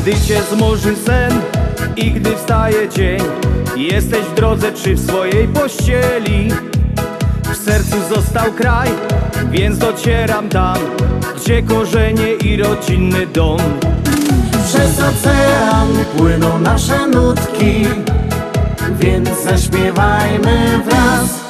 Gdy cię zmoży sen i gdy wstaje dzień Jesteś w drodze czy w swojej pościeli? W sercu został kraj, więc docieram tam Gdzie korzenie i rodzinny dom. Przez ocean płyną nasze nutki Więc zaśpiewajmy wraz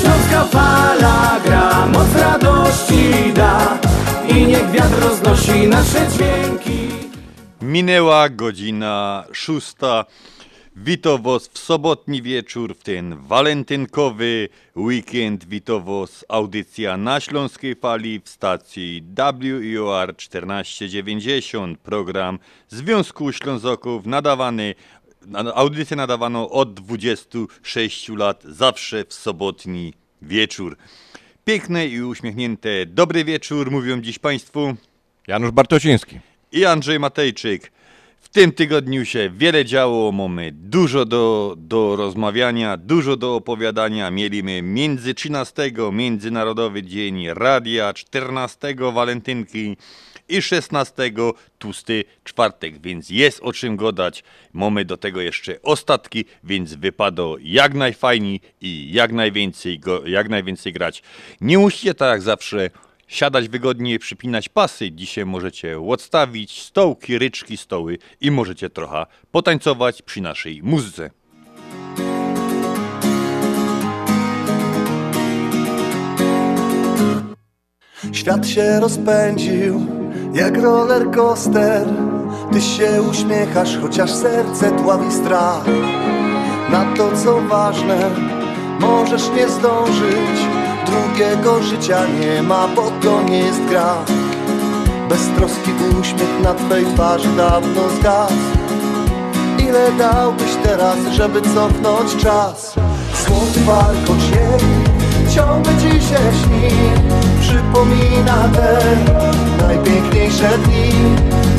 Śląska fala gra, moc radości da I niech wiatr roznosi nasze dźwięki Minęła godzina szósta. Witam was w sobotni wieczór, w ten walentynkowy weekend. Witam was audycja na Śląskiej Fali w stacji WIOR 1490. Program Związku Ślązoków nadawany, na- audycję nadawano od 26 lat, zawsze w sobotni wieczór. Piękne i uśmiechnięte dobry wieczór mówią dziś Państwu Janusz Bartosiński. i Andrzej Matejczyk. W tym tygodniu się wiele działo, mamy dużo do, do rozmawiania, dużo do opowiadania. Mieliśmy między 13 Międzynarodowy Dzień Radia, 14 Walentynki i 16 Tłusty Czwartek, więc jest o czym gadać. Mamy do tego jeszcze ostatki, więc wypada jak najfajniej i jak najwięcej, go, jak najwięcej grać. Nie musicie tak jak zawsze siadać wygodnie, przypinać pasy. Dzisiaj możecie odstawić stołki, ryczki, stoły i możecie trochę potańcować przy naszej muzyce. Świat się rozpędził jak roller coaster Ty się uśmiechasz, chociaż serce tławi strach. Na to co ważne, możesz nie zdążyć Drugiego życia nie ma, bo to nie jest gra. Beztroski uśmiech na twej twarzy dawno zgasł. Ile dałbyś teraz, żeby cofnąć czas? Złoty warkocz jej ciągle ci się śni Przypomina te najpiękniejsze dni.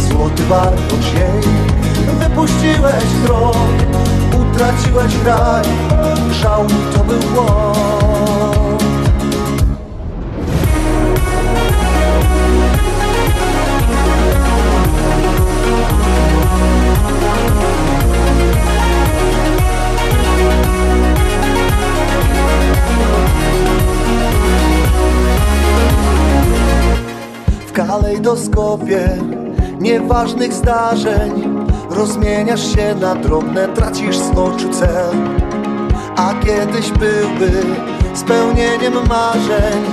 Złoty warkocz jej Wypuściłeś krok, utraciłeś raj Żałuj, to był błąd W kalejdoskopie nieważnych zdarzeń. Rozmieniasz się na drobne, tracisz z oczu cel. A kiedyś byłby spełnieniem marzeń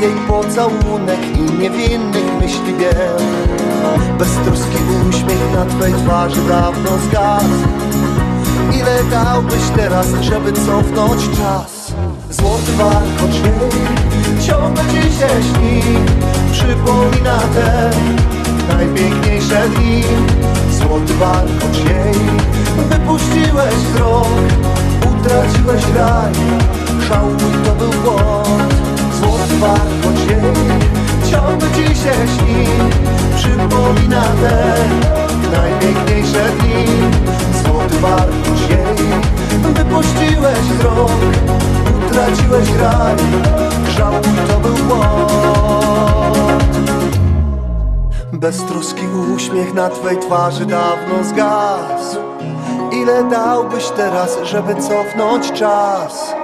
Jej pocałunek i niewinnych myśli biel. Beztroski uśmiech na twej twarzy dawno zgasł. Ile dałbyś teraz, żeby cofnąć czas? Złoty warkocz ciągle ci się śni. Przypomina te najpiękniejsze dni. Złoty warkocz jej. Wypuściłeś krok, utraciłeś raj. Żałuj, to był błąd. Złoty warkocz jej. Ciągle przypomina te najpiękniejsze dni. Złoty wartość jej. Wypuściłeś wzrok, utraciłeś graj Żałuj to był błąd. Beztroski uśmiech na twej twarzy dawno zgasł. Ile dałbyś teraz, żeby cofnąć czas?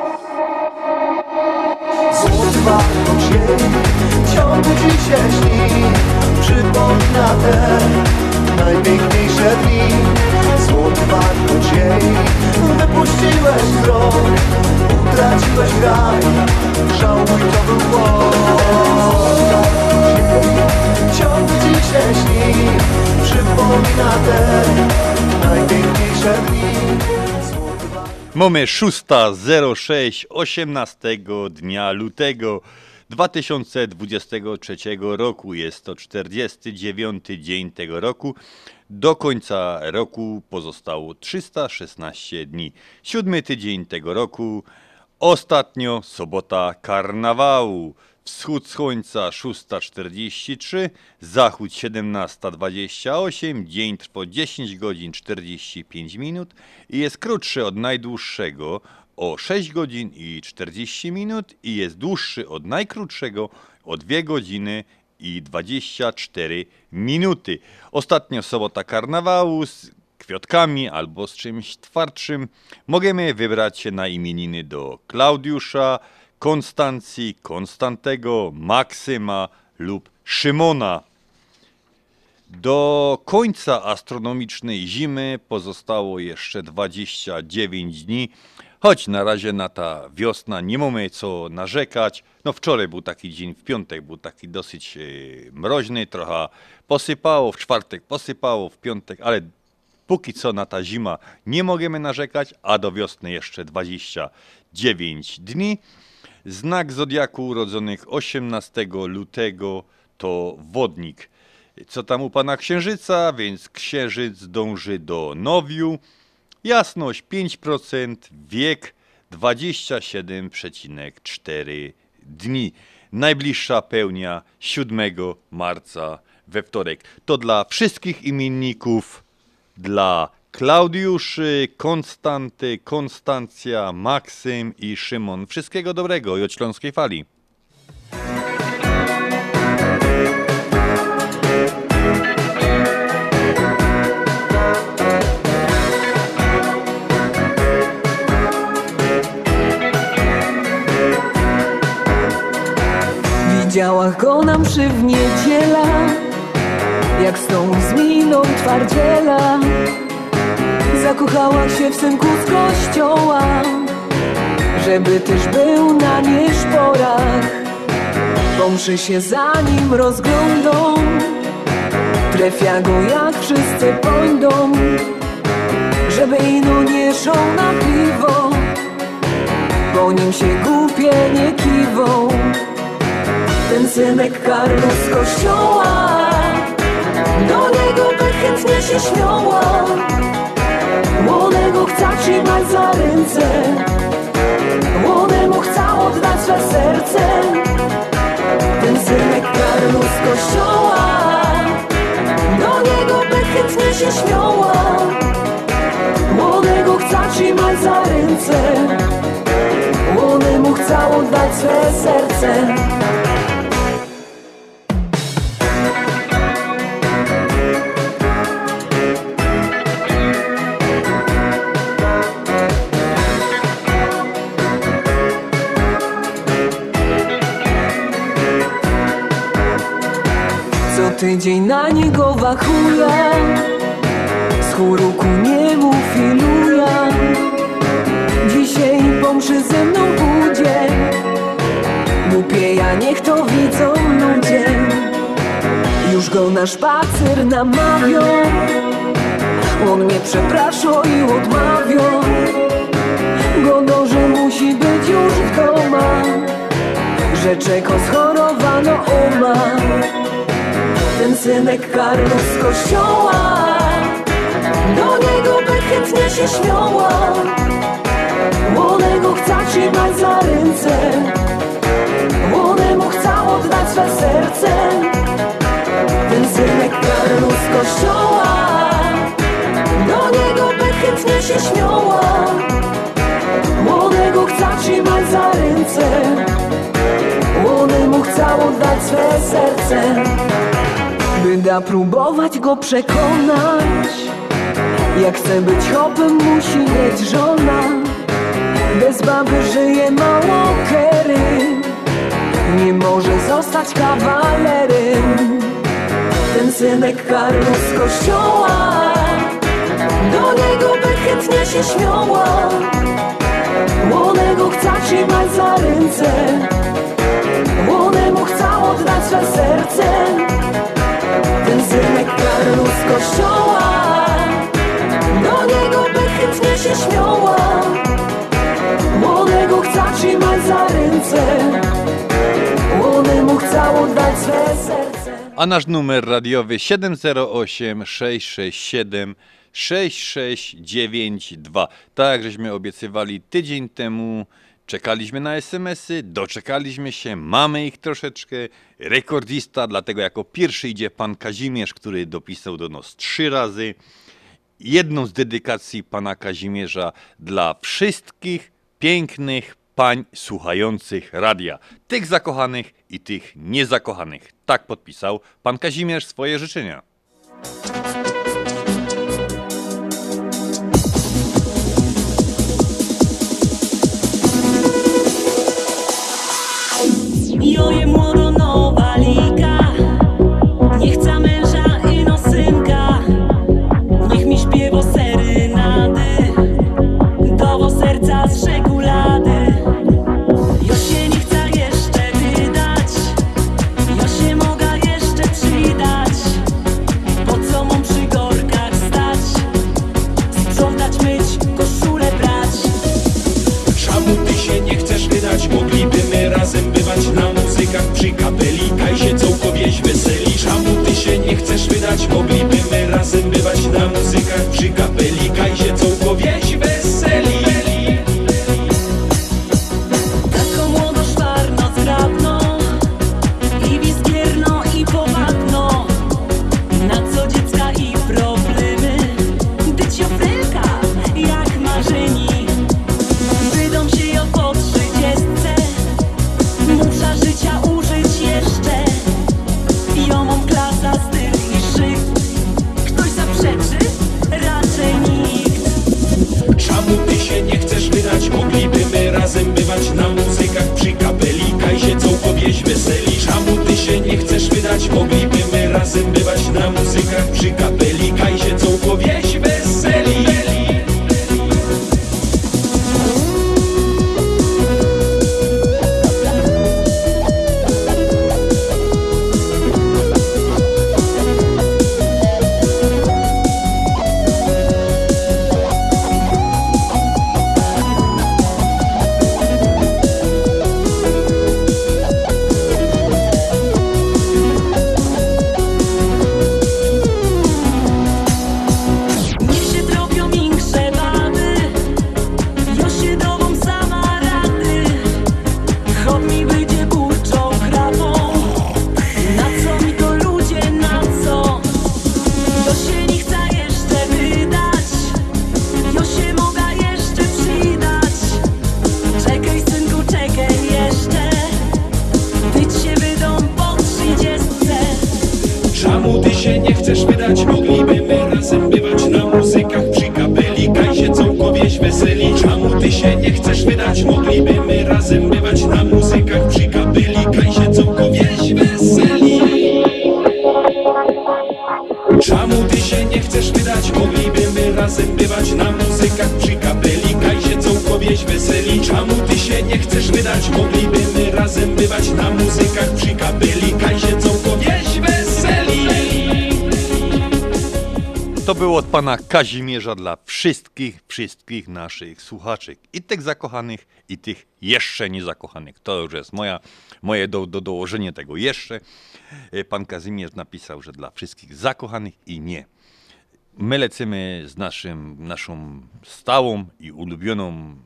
Złoty wartość jej ciągle dziś się śni Przypomina te najpiękniejsze dni Złoty wartość jej Wypuściłeś wzrok Utraciłeś graj Żałuj to był błąd Przypomina te najpiękniejsze dni Mamy 6.06 18 dnia lutego 2023 roku. Jest to 49 dzień tego roku. Do końca roku pozostało 316 dni. Siódmy tydzień tego roku. Ostatnio sobota karnawału. Wschód słońca 6.43, zachód 17.28, dzień trwa 10 godzin 45 minut i jest krótszy od najdłuższego o 6 godzin i 40 minut i jest dłuższy od najkrótszego o 2 godziny i 24 minuty. Ostatnio sobota karnawału z kwiatkami albo z czymś twardszym. Możemy wybrać się na imieniny do Klaudiusza, Konstancji, Konstantego, Maksyma lub Szymona. Do końca astronomicznej zimy pozostało jeszcze 29 dni, choć na razie na ta wiosna nie mamy co narzekać. No wczoraj był taki dzień, w piątek był taki dosyć e, mroźny, trochę posypało, w czwartek posypało, w piątek, ale póki co na ta zima nie możemy narzekać, a do wiosny jeszcze 29 dni. Znak zodiaku urodzonych 18 lutego to wodnik. Co tam u pana księżyca? Więc księżyc dąży do nowiu. Jasność 5%, wiek 27,4 dni. Najbliższa pełnia 7 marca we wtorek. To dla wszystkich imienników, dla Klaudiuszy, Konstanty, Konstancja, Maksym i Szymon. Wszystkiego dobrego i od Śląskiej Fali. Widziałaś go na mszy w niedziela. Jak z tą z miną twardziela. Zakochała się w synku z kościoła Żeby też był na nieszporach. Pomszy się za nim rozglądą Trefia go jak wszyscy pojdą. Żeby ino nie szą na piwo Po nim się głupie nie kiwą ten synek Karol z kościoła. Do niego by chętnie się śmiała. Młodego chce trzymać za ręce. Młodemu chce oddać swe serce. Ten synek Karol z kościoła. Do niego by chętnie się śmiała. Młodego chce trzymać za ręce. Młodemu chce oddać swe serce tydzień na niego wachuja Z chóru ku niemu filuja Dzisiaj pomszy ze mną pójdzie. Głupie ja niech to widzą ludzie. Już go na szpacer namawią. On mnie przeprasza i odmawią Gono, że musi być już w doma Że czeko schorowano oma ten synek Karol z kościoła. Do niego by chętnie się śmiała. Młodego chce trzymać za ręce. Młodemu chce oddać swe serce. Ten synek Karol z kościoła. Do niego by chętnie się śmiała. Młodego chce trzymać za ręce. Młodemu chce oddać swe serce By da próbować go przekonać. Jak chce być chłopem musi mieć żona. Bez baby żyje mało kery Nie może zostać kawalerem. Ten synek Karol z kościoła. Do niego by chętnie się śmiała. Młodego chce trzymać za ręce. Młodemu oddać swe serce Karol z kościoła Do niego by chętnie się śmiała Młodego chce trzymać za ręce Młodemu chce oddać swe serce A nasz numer radiowy 708 667 6692. Tak żeśmy obiecywali tydzień temu, czekaliśmy na SMS-y, doczekaliśmy się, mamy ich troszeczkę. Rekordzista, dlatego jako pierwszy idzie pan Kazimierz, który dopisał do nas trzy razy. Jedną z dedykacji pana Kazimierza dla wszystkich pięknych pań słuchających radia. Tych zakochanych i tych niezakochanych. Tak podpisał pan Kazimierz swoje życzenia. mágica pana Kazimierza dla wszystkich, wszystkich naszych słuchaczek. I tych zakochanych, i tych jeszcze niezakochanych. To już jest moja, moje do, do dołożenie tego jeszcze. E, Pan Kazimierz napisał, że dla wszystkich zakochanych i nie. My lecimy z naszym, naszą stałą i ulubioną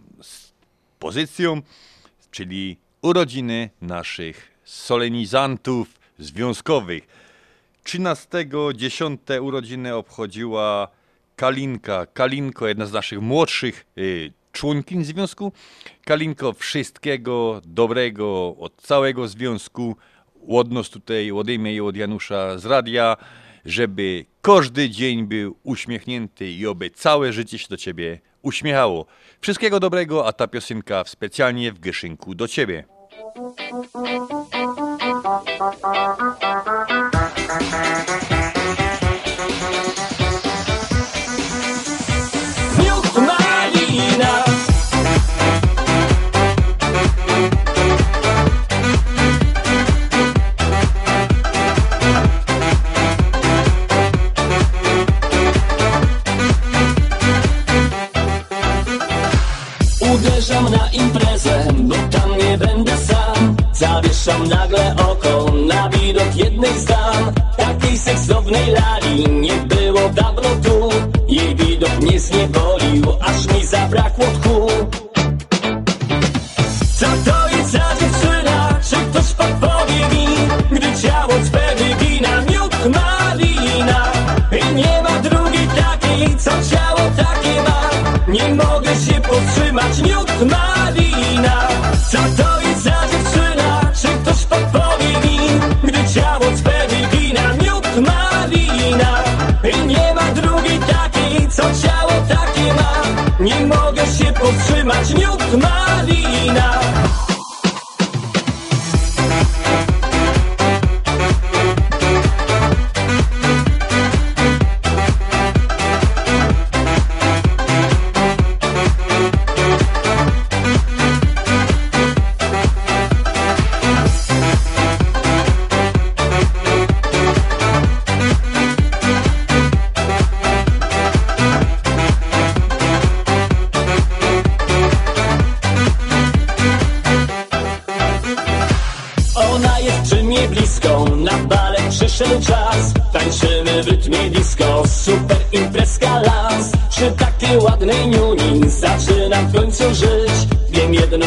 pozycją, czyli urodziny naszych solenizantów związkowych. 13.10 urodziny obchodziła Kalinka. Kalinko, jedna z naszych młodszych y, członkiń związku. Kalinko, wszystkiego dobrego od całego związku. Od nas tutaj, ode mnie i od Janusza z radia, żeby każdy dzień był uśmiechnięty i oby całe życie się do ciebie uśmiechało. Wszystkiego dobrego, a ta piosenka specjalnie w Gyszynku do ciebie. Imprezę, bo tam nie będę sam. Zawieszam nagle oko na widok jednej z dam. Takiej seksownej lali nie było dawno tu. Jej widok mnie zniewolił, aż mi zabrakło tchu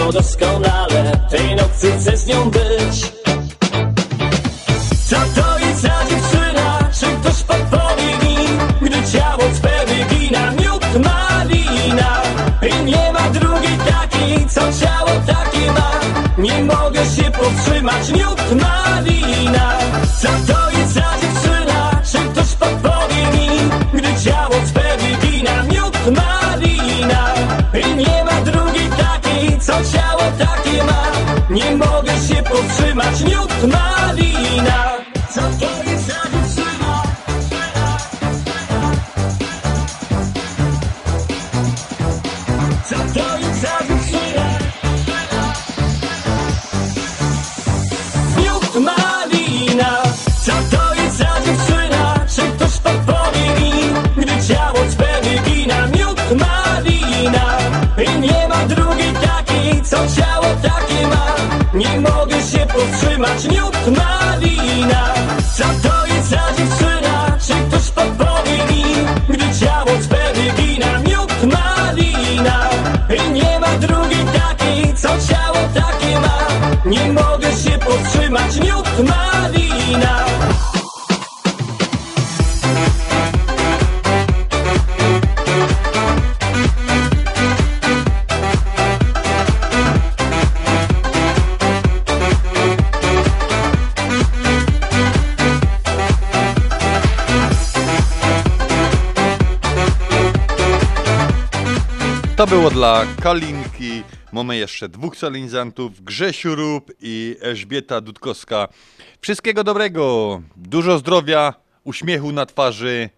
Wiem jedno doskonale, mio marina Dla Kalinki. Mamy jeszcze dwóch solenizantów, Grzesiu Rób i Elżbieta Dudkowska. Wszystkiego dobrego, dużo zdrowia, uśmiechu na twarzy.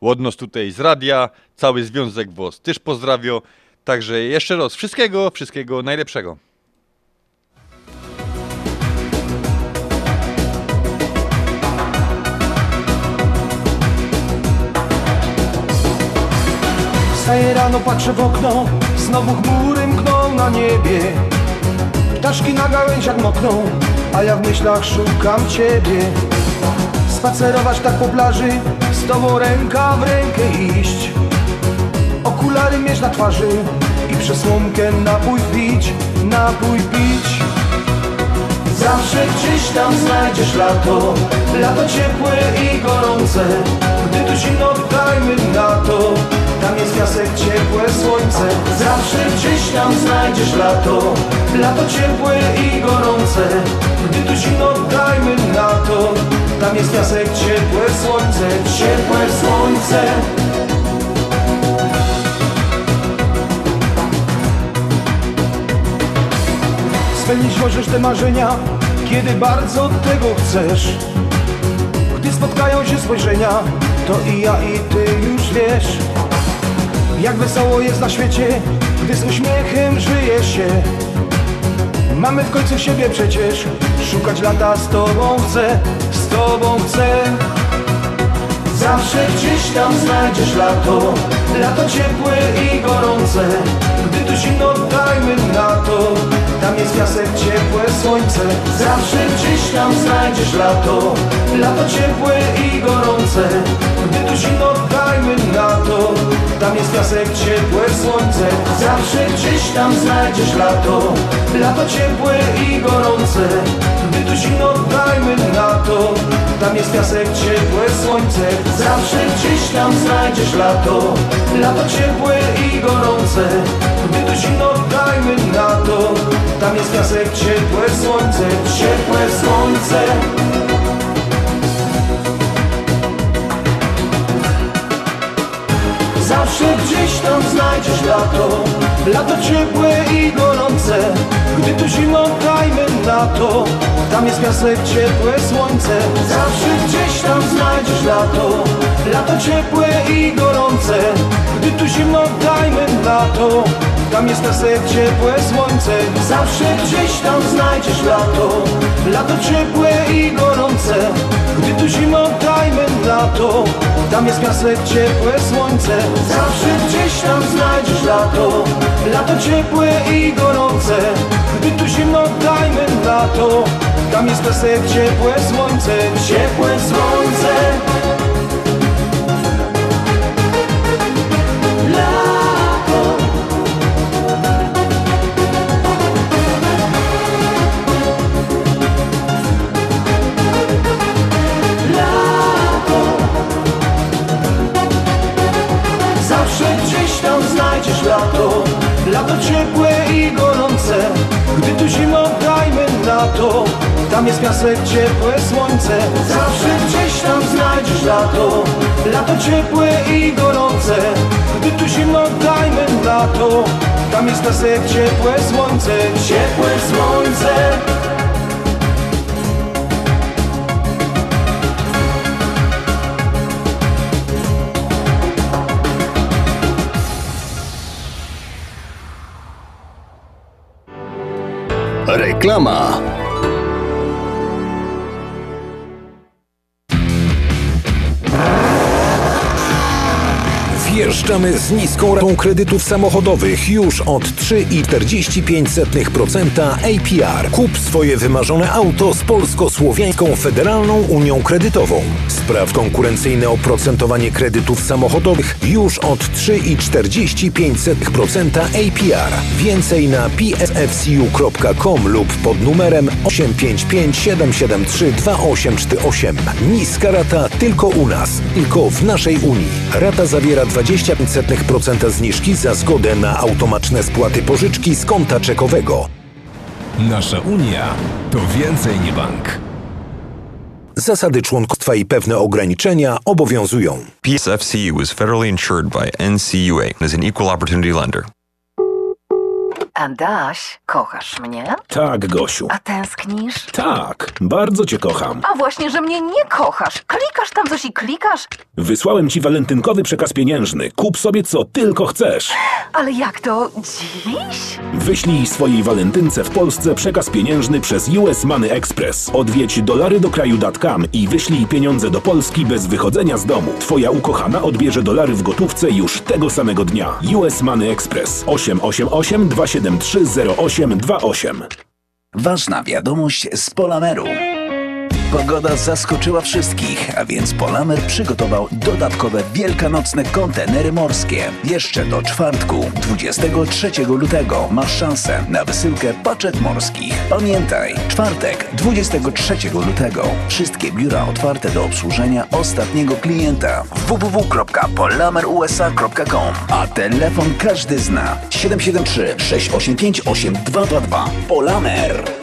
Łodnos tutaj z radia, cały Związek WOS też pozdrawio. Także jeszcze raz wszystkiego, wszystkiego najlepszego. Wstaję rano, patrzę w okno Znowu chmury mkną na niebie. Ptaszki na gałęziach mokną A ja w myślach szukam ciebie. Spacerować tak po plaży Z tobą ręka w rękę iść. Okulary mieć na twarzy I przez łąkę napój pić Napój pić. Zawsze gdzieś tam znajdziesz lato Lato ciepłe i gorące. Gdy tu zimno dajmy na to Tam jest piasek, ciepłe słońce. Zawsze gdzieś tam znajdziesz lato. Lato ciepłe i gorące. Gdy tu zimno dajmy na to. Tam jest piasek, ciepłe słońce Ciepłe słońce. Spełnić możesz te marzenia, kiedy bardzo tego chcesz. Gdy spotkają się spojrzenia, to i ja i ty już wiesz Jak wesoło jest na świecie, gdy z uśmiechem żyje się. Mamy w końcu siebie przecież, szukać lata z tobą chcę, z tobą chcę. Zawsze gdzieś tam znajdziesz lato Lato ciepłe i gorące. Gdy tu zimno dajmy na to Tam jest piasek, ciepłe słońce. Zawsze gdzieś tam znajdziesz lato. Lato ciepłe i gorące. Gdy tu zimno dajmy na to. Tam jest piasek, ciepłe słońce. Zawsze gdzieś tam znajdziesz lato. Lato ciepłe i gorące. Gdy tu zimno dajmy na to. Tam jest piasek, ciepłe słońce. Zawsze gdzieś tam znajdziesz lato. Lato ciepłe i gorące Gdy tu zimno dajmy na to. Tam jest piasek, ciepłe słońce Ciepłe słońce. Zawsze gdzieś tam znajdziesz lato Lato ciepłe i gorące. Gdy tu zimno dajmy na to. Tam jest piasek, ciepłe słońce. Zawsze gdzieś tam znajdziesz lato. Lato ciepłe i gorące. Gdy tu zimno dajmy na to tam jest piasek, ciepłe słońce. Zawsze gdzieś tam znajdziesz lato. Lato ciepłe i gorące. Gdy tu zimno dajmy na to. Tam jest piasek, ciepłe słońce. Zawsze gdzieś tam znajdziesz lato. Lato ciepłe i gorące. Gdy tu zimno dajmy na to. Tam jest piasek, ciepłe słońce. Ciepłe słońce Tam jest piasek, ciepłe słońce. Zawsze gdzieś tam znajdziesz lato Lato ciepłe i gorące. Gdy tu zimno dajmy na to Tam jest piasek, ciepłe słońce. Ciepłe słońce. Reklama. Rangers. Wjeżdżamy z niską ratą kredytów samochodowych już od 3,45% APR. Kup swoje wymarzone auto z Polsko-Słowiańską Federalną Unią Kredytową. Spraw konkurencyjne oprocentowanie kredytów samochodowych już od 3,45% APR. Więcej na psfcu.com lub pod numerem 855 773 2848. Niska rata tylko u nas, tylko w naszej Unii. Rata zawiera 25% zniżki za zgodę na automatyczne spłaty pożyczki z konta czekowego. Nasza Unia to więcej niż bank. Zasady członkostwa i pewne ograniczenia obowiązują. PSFCU is federally insured by NCUA and is an equal opportunity lender. Adaś, kochasz mnie? Tak, Gosiu. A tęsknisz? Tak, bardzo cię kocham. A właśnie, że mnie nie kochasz. Klikasz tam coś i klikasz. Wysłałem ci walentynkowy przekaz pieniężny. Kup sobie co tylko chcesz. Ale jak to dziś? Wyślij swojej walentynce w Polsce przekaz pieniężny przez US Money Express. Odwiedź dolarydokraju.com i wyślij pieniądze do Polski bez wychodzenia z domu. Twoja ukochana odbierze dolary w gotówce już tego samego dnia. US Money Express 888 273 0828. Ważna wiadomość z Polameru. Pogoda zaskoczyła wszystkich, a więc Polamer przygotował dodatkowe wielkanocne kontenery morskie. Jeszcze do czwartku, 23 lutego masz szansę na wysyłkę paczek morskich. Pamiętaj, czwartek, 23 lutego. Wszystkie biura otwarte do obsłużenia ostatniego klienta www.polamerusa.com A telefon każdy zna 773 685 8222 Polamer.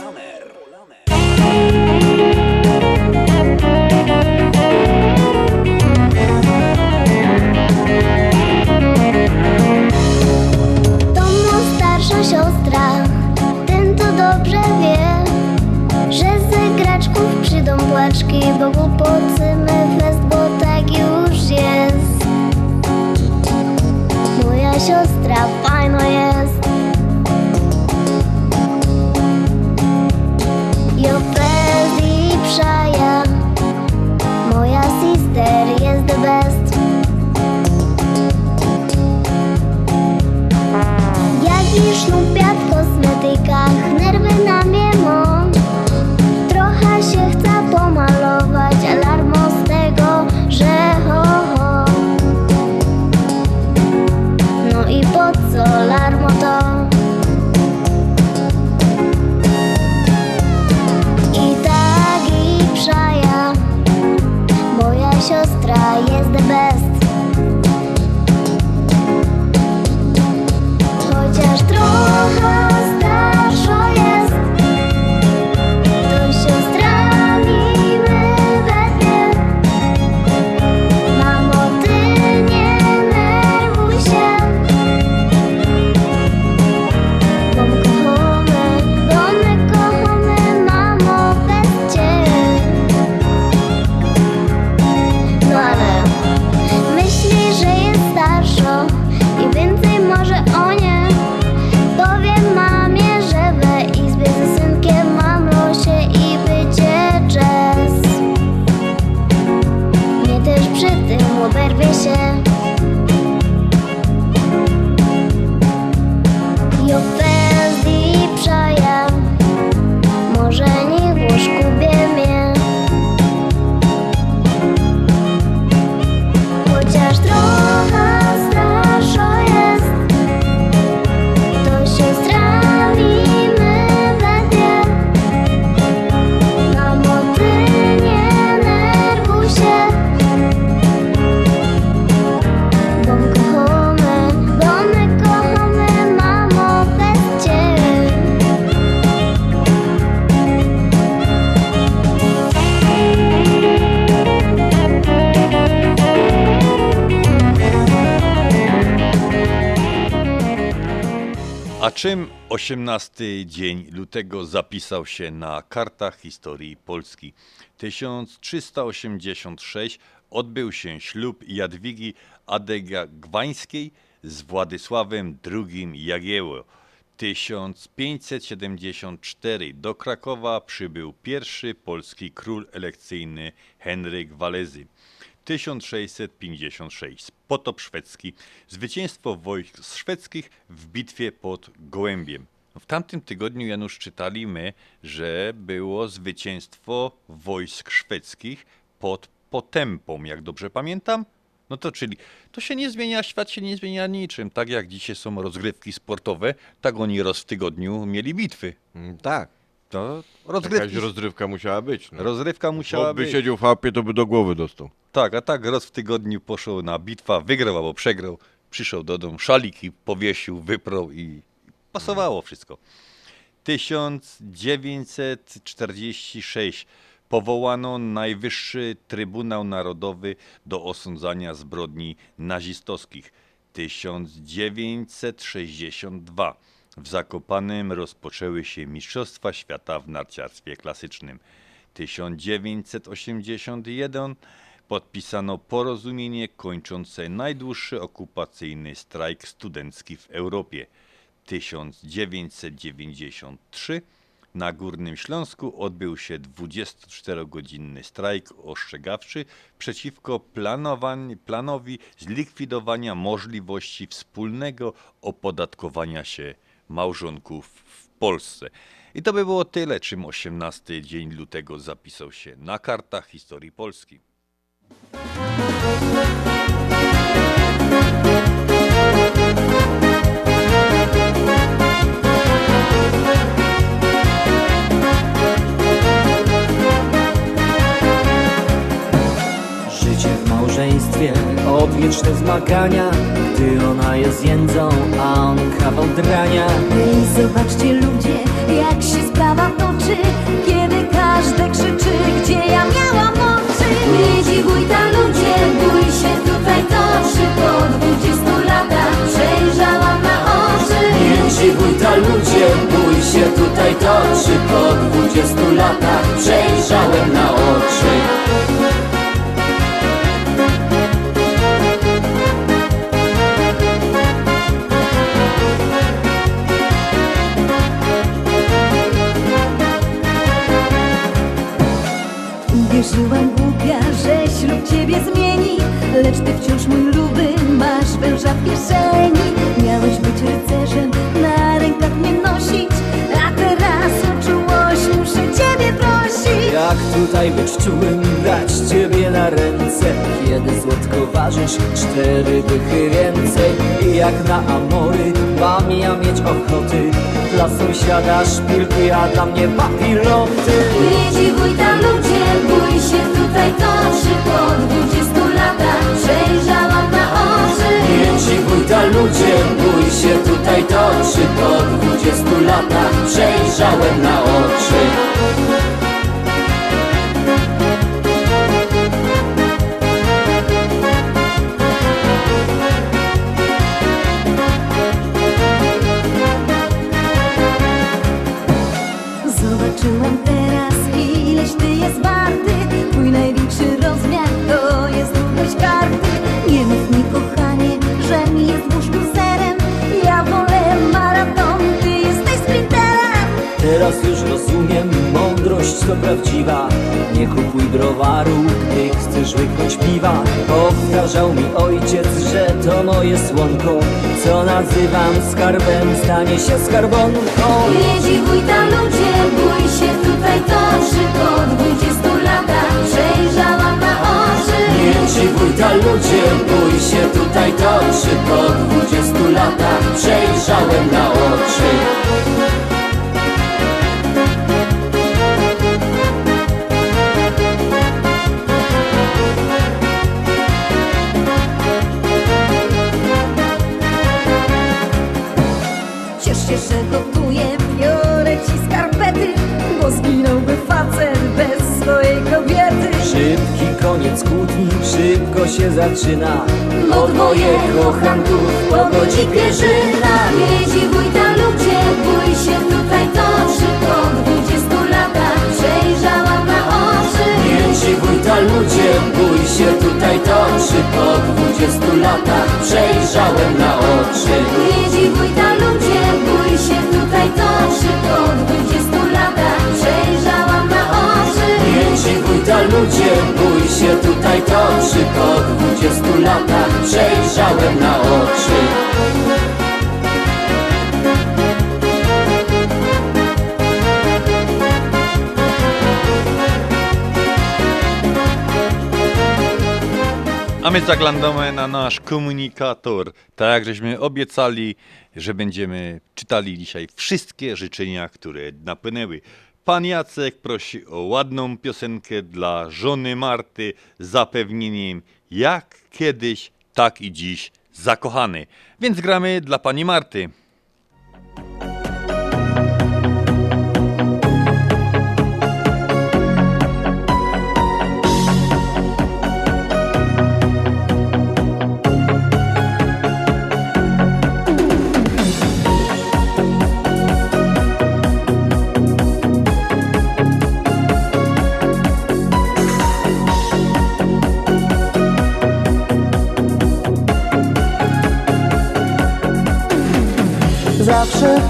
Przyjdą płaczki, bo głupocy my fest, bo tak już jest. Moja siostra fajna jest. 18 dzień lutego zapisał się na kartach historii Polski? 1386 odbył się ślub Jadwigi Adega-Gwańskiej z Władysławem II Jagiełło. 1574 do Krakowa przybył pierwszy polski król elekcyjny Henryk Walezy. 1656 potop szwedzki, zwycięstwo wojsk szwedzkich w bitwie pod Gołębiem. W tamtym tygodniu, Janusz, czytaliśmy, że było zwycięstwo wojsk szwedzkich pod Potępą, jak dobrze pamiętam. No to czyli to się nie zmienia, świat się nie zmienia niczym. Tak jak dzisiaj są rozgrywki sportowe, tak oni raz w tygodniu mieli bitwy. tak. To rozgrywki. Jakaś rozrywka musiała być. No. Rozrywka musiała Bo by być. siedział w chałupie, to by do głowy dostał. Tak, a tak raz w tygodniu poszedł na bitwa, wygrał albo przegrał, przyszedł do domu, szaliki powiesił, wyprał i pasowało wszystko. 1946 powołano Najwyższy Trybunał Narodowy do osądzania zbrodni nazistowskich. 1962 w Zakopanem rozpoczęły się Mistrzostwa Świata w narciarstwie klasycznym. 1981 podpisano porozumienie kończące najdłuższy okupacyjny strajk studencki w Europie. 1993 na Górnym Śląsku odbył się 24-godzinny strajk ostrzegawczy przeciwko planowi zlikwidowania możliwości wspólnego opodatkowania się małżonków w Polsce. I to by było tyle, czym 18 dzień lutego zapisał się na kartach historii Polski. Małżeństwie, odwieczne zmagania Gdy ona jest jędzą, a on kawał drania. Ej, zobaczcie ludzie, jak się sprawa toczy. Kiedy każdy krzyczy, gdzie ja miałam oczy. Nie dziwuj ta ludzie, bój się tutaj toczy. Po dwudziestu latach przejrzałam na oczy. Nie dziwuj ta ludzie, bój się tutaj toczy. Po dwudziestu latach przejrzałem na oczy Wierzyłam głupia, że ślub ciebie zmieni Lecz ty wciąż mój luby, masz węża w kieszeni. Miałeś być rycerzem, na rękach mnie nosić A teraz o czułość muszę ciebie prosić. Jak tutaj być czułym, brać ciebie na ręce? Kiedy słodko ważysz cztery dychy więcej. I jak na amory mam ja mieć ochoty. Dla sąsiada szpilki, a dla mnie papiloty. Nie dziwuj ta ludzie, bój tutaj toczy Po dwudziestu latach. Przejrzałam na oczy. Nie dziwuj ta ludzie, bój się. Tutaj toczy Po dwudziestu latach. Przejrzałem na oczy rozumiem, mądrość to prawdziwa. Nie kupuj browaru, gdy chcesz łyknąć piwa. Powtarzał mi ojciec, że to moje słonko. Co nazywam skarbem, stanie się skarbonką. Nie dziwuj ta ludzie, bój się. Tutaj toczy Po dwudziestu latach. Przejrzałam na oczy. Nie dziwuj ta ludzie, bój się. Tutaj toczy Po dwudziestu latach. Przejrzałem na oczy Zginąłby facet bez swojej kobiety. Szybki koniec kłótni, szybko się zaczyna. Bo dwoje kochanków pogodzi pierzyna. Nie dziwuj ta ludzie, bój się tutaj toczy Po dwudziestu latach przejrzałam na oczy. Nie dziwuj ta ludzie, bój się tutaj toczy Po dwudziestu latach przejrzałem na oczy. Nie dziwuj ta ludzie, bój się tutaj toczy Po dwudziestu ta ludzie, bój się tutaj toczy Po dwudziestu latach przejrzałem na oczy A my zaglądamy na nasz komunikator. Tak żeśmy obiecali, że będziemy czytali dzisiaj wszystkie życzenia, które napłynęły. Pan Jacek prosi o ładną piosenkę dla żony Marty z zapewnieniem jak kiedyś, tak i dziś zakochany. Więc gramy dla pani Marty. Zawsze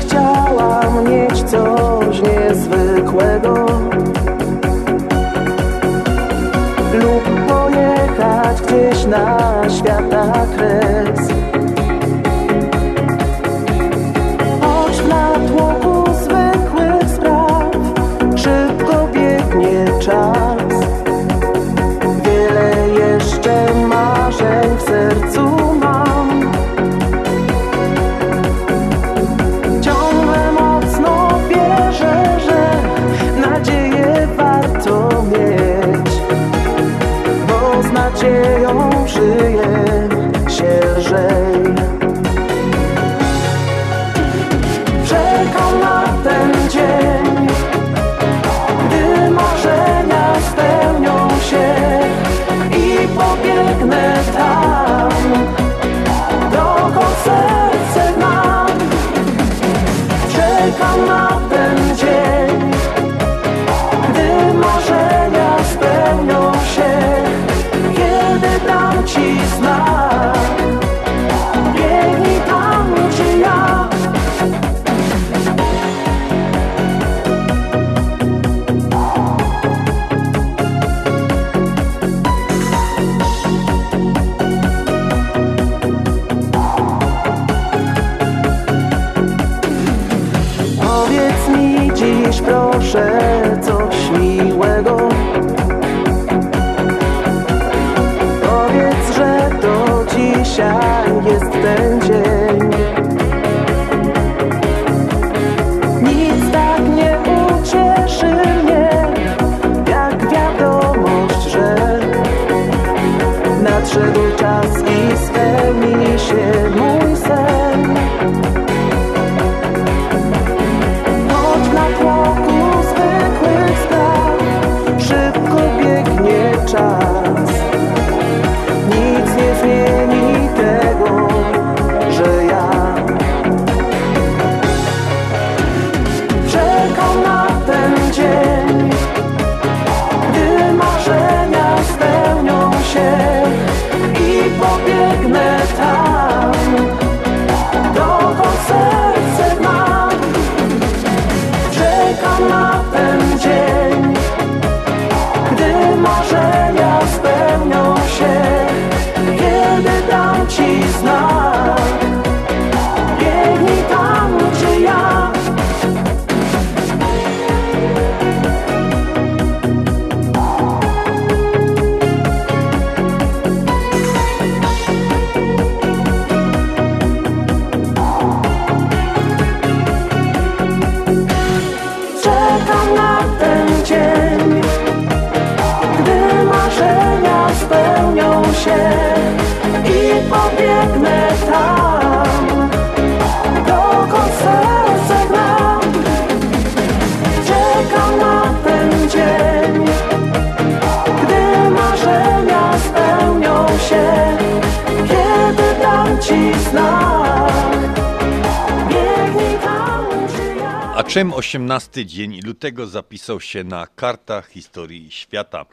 Czym 18 dzień lutego zapisał się na kartach historii świata?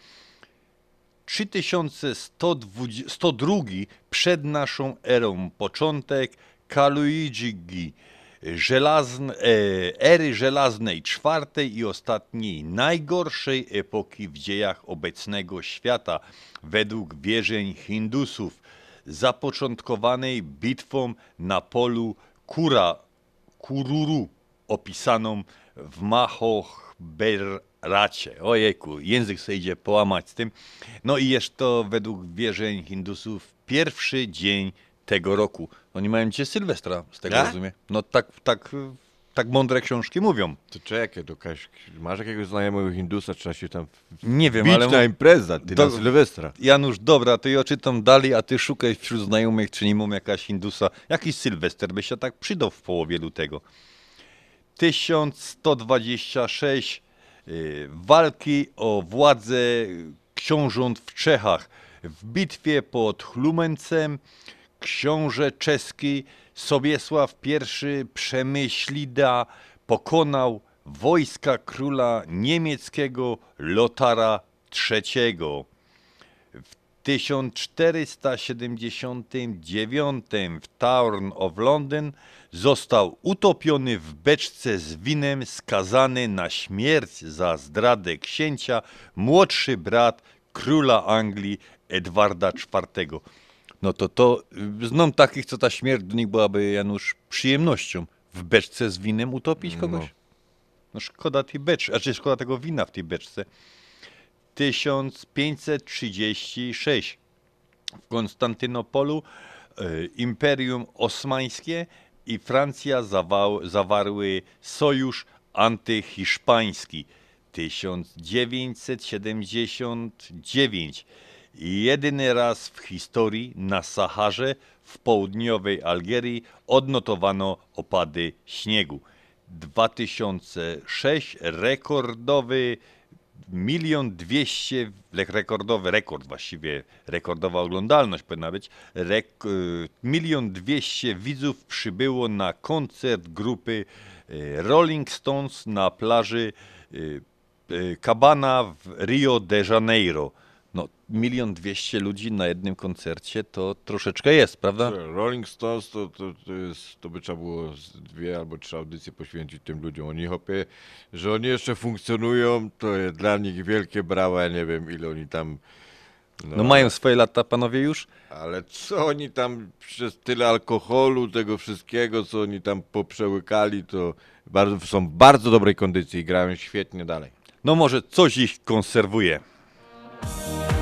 3102 przed naszą erą, początek Kaluigi, żelazn, e, ery żelaznej, czwartej i ostatniej, najgorszej epoki w dziejach obecnego świata, według wierzeń Hindusów, zapoczątkowanej bitwą na polu Kura, Kururu, opisaną w Mahochberacie. Ojejku, język sobie idzie połamać z tym. No i jest to według wierzeń Hindusów pierwszy dzień tego roku. Oni mają dzisiaj Sylwestra, z tego Tak? rozumiem. No tak, tak, tak mądre książki mówią. To czekaj, to Kaś, masz jakiegoś znajomego Hindusa, trzeba się tam Nie wiem, ale... na impreza, ty Do- na Sylwestra. Janusz, dobra, to ja czytam dalej, a ty szukaj wśród znajomych, czy nie mam jakaś Hindusa. Jakiś Sylwester by się tak przydał w połowie lutego. 1126 y, walki o władzę książąt w Czechach. W bitwie pod Chlumencem książę czeski Sobiesław I Przemyślida pokonał wojska króla niemieckiego Lotara III. W 1479 w Town of London został utopiony w beczce z winem, skazany na śmierć za zdradę księcia, młodszy brat króla Anglii Edwarda IV. No to to, y, znam takich, co ta śmierć do nich byłaby, Janusz, przyjemnością. W beczce z winem utopić kogoś? No szkoda tej beczki, a czy szkoda tego wina w tej beczce. 1536 w Konstantynopolu e, Imperium Osmańskie i Francja zawarły sojusz antyhiszpański. 1979 jedyny raz w historii na Saharze w południowej Algierii odnotowano opady śniegu. 2006 rekordowy milion dwieście, rekordowy rekord właściwie, rekordowa oglądalność powinna być, y, milion dwieście widzów przybyło na koncert grupy y, Rolling Stones na plaży y, Cabana w Rio de Janeiro. No, milion dwieście ludzi na jednym koncercie to troszeczkę jest, prawda? Rolling Stones to, to, to, jest, to by trzeba było dwie albo trzy audycje poświęcić tym ludziom. Oni hopie, że oni jeszcze funkcjonują, to dla nich wielkie brawa, ja nie wiem ile oni tam... No mają swoje lata panowie już? Ale co oni tam przez tyle alkoholu, tego wszystkiego, co oni tam poprzełykali, to bardzo, są w bardzo dobrej kondycji i grają świetnie dalej. No może coś ich konserwuje. Gdzie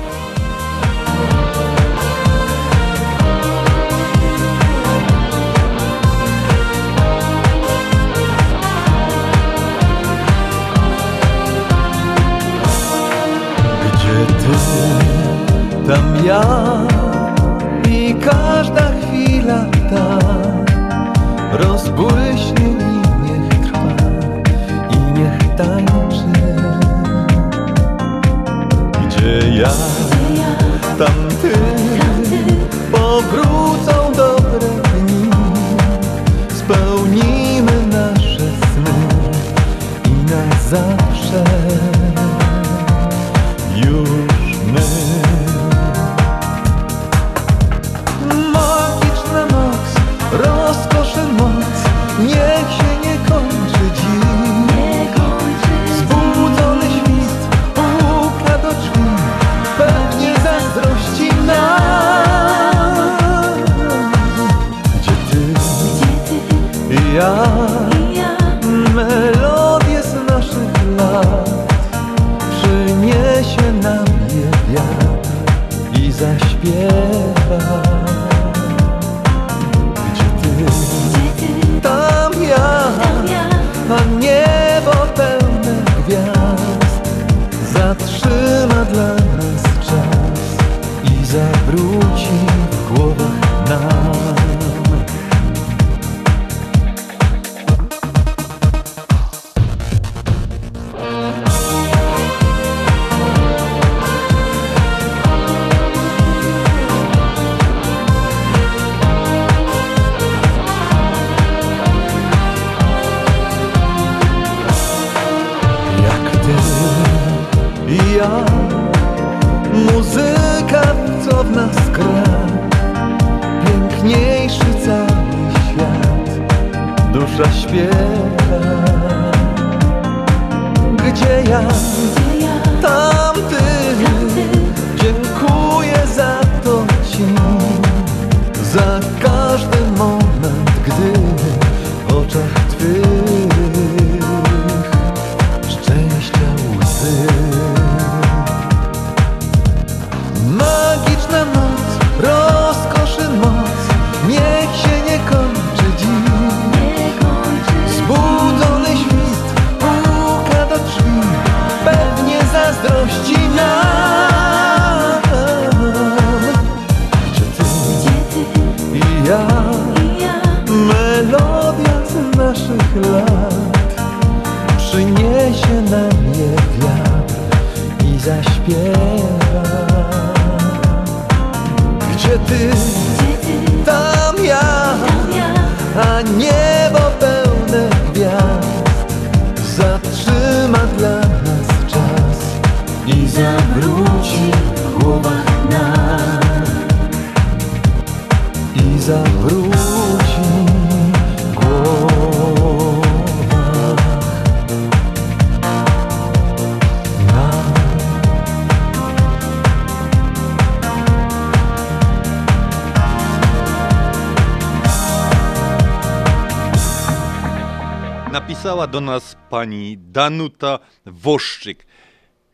do nas pani Danuta Woszczyk.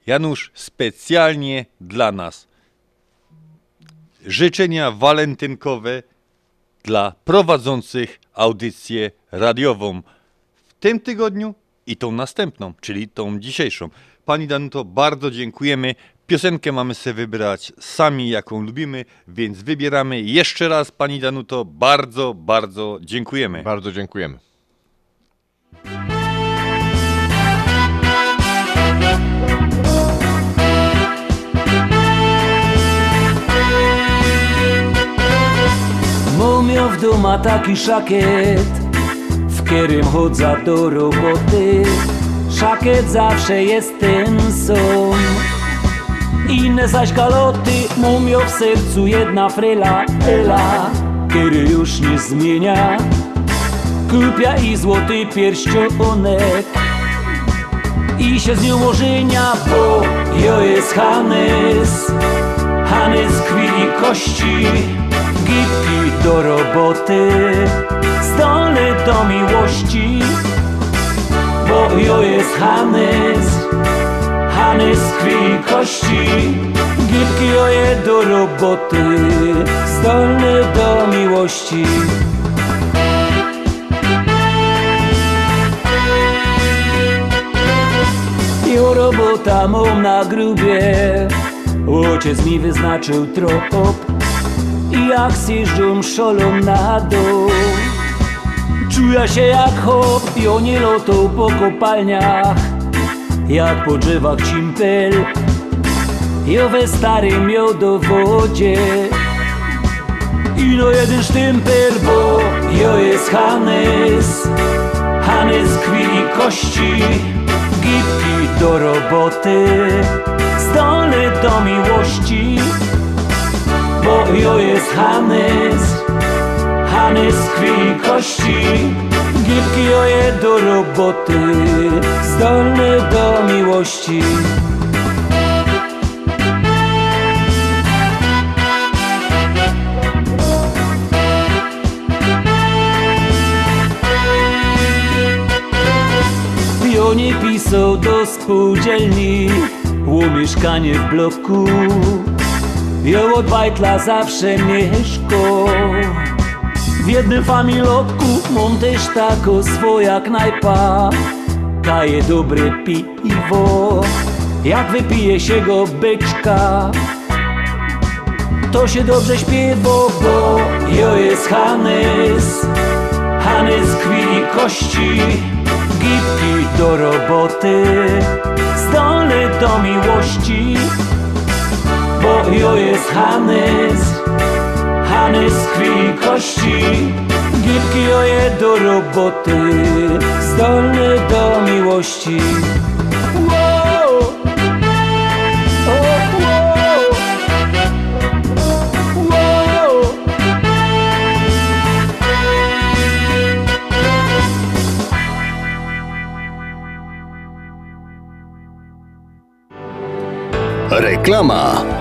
Janusz, specjalnie dla nas. Życzenia walentynkowe dla prowadzących audycję radiową w tym tygodniu i tą następną, czyli tą dzisiejszą. Pani Danuto, bardzo dziękujemy. Piosenkę mamy sobie wybrać sami, jaką lubimy, więc wybieramy jeszcze raz, Pani Danuto, bardzo, bardzo dziękujemy. Bardzo dziękujemy. Duma taki szakiet, w którym chodzę do roboty. Szakiet zawsze jest ten sam. Inne zaś galoty, mumio w sercu jedna fryla, Ela, który już nie zmienia. Kupia i złoty pierścionek i się z nią ożenia, bo jo jest Hanys, Hanys krwi i kości, gipki do roboty, zdolny do miłości, bo jo jest Hanys, Hanys krwi kości, gipki oje do roboty, zdolny do miłości. Jo robota mam na grubie Ojciec mi wyznaczył trop I jak zjeżdżą szolą na dół. Czuję się jak hop I oni lotą po kopalniach Jak po drzewach cimpel Jo we starym miodowodzie. Ino jeden sztymper, bo jo jest Hanys Hanys krwi i kości Gipki do roboty Zdolny do miłości Bo jo jest Hanys. Hanys krwi i kości. Gipki oje do roboty. Zdolny do miłości. Pionie pisał do spółdzielni. O mieszkanie w bloku Ją od bajtla zawsze mieszko. W jednym familotku mam też tako swoja knajpa Kaje dobre piwo. Jak wypije się go byczka? To się dobrze śpiewa, bo jo jest Hanys Hanys krwi kości Gipki do roboty. Zdolny do miłości bo jo jest Hanys. Hanys krwi kości. Gierki joje do roboty. Zdolny do miłości. Reklama.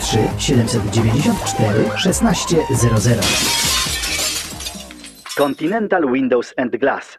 773 794 1600 Continental Windows and Glass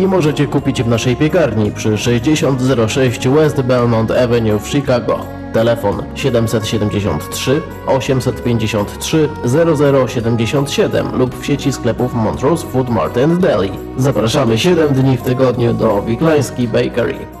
możecie kupić w naszej piekarni przy 6006 West Belmont Avenue w Chicago. Telefon 773 853 0077 lub w sieci sklepów Montrose Food Mart and Deli. Zapraszamy 7 dni w tygodniu do Wiklański Bakery.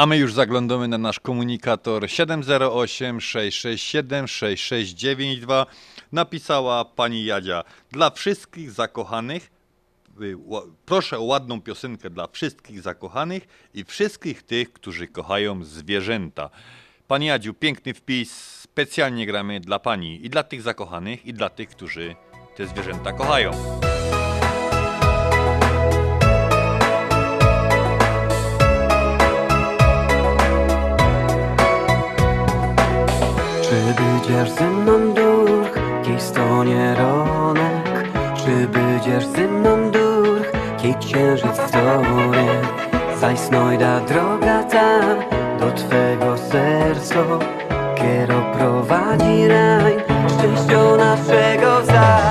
A my już zaglądamy na nasz komunikator 708 667 6692. Napisała pani Jadzia. Dla wszystkich zakochanych, y, proszę o ładną piosenkę dla wszystkich zakochanych i wszystkich tych, którzy kochają zwierzęta. Pani Jadziu, piękny wpis. Specjalnie gramy dla pani i dla tych zakochanych, i dla tych, którzy te zwierzęta kochają. Czy będziesz ze mną kiej stonie ronek? Czy będziesz ze mną kiej księżyc w tory? Zajsnojda droga ta do Twego serca, kiero prowadzi raj, szczęścio naszego wzaj.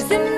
There's the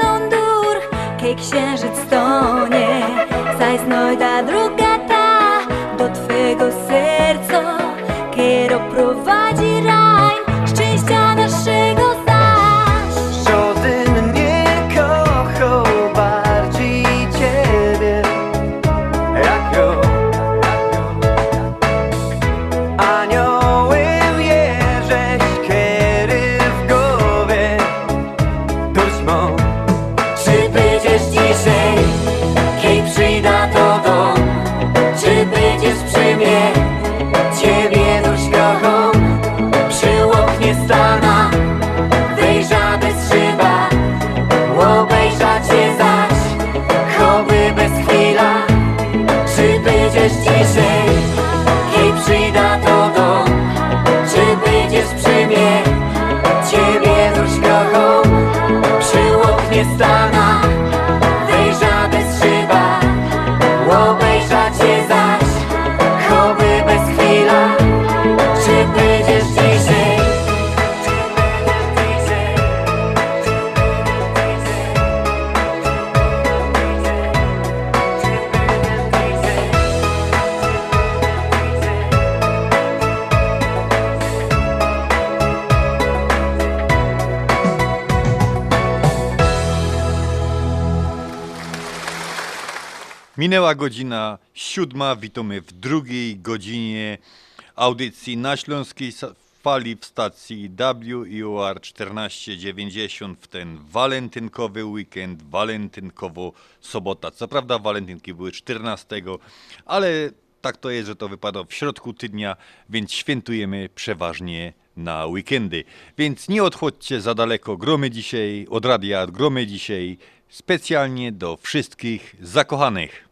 Minęła godzina siódma, witamy w drugiej godzinie audycji na Śląskiej Fali w stacji WIOR 1490 w ten walentynkowy weekend, walentynkowo sobota. Co prawda walentynki były 14, ale tak to jest, że to wypada w środku tygodnia, więc świętujemy przeważnie na weekendy. Więc nie odchodźcie za daleko, gromy dzisiaj, od radia gromy dzisiaj, specjalnie do wszystkich zakochanych.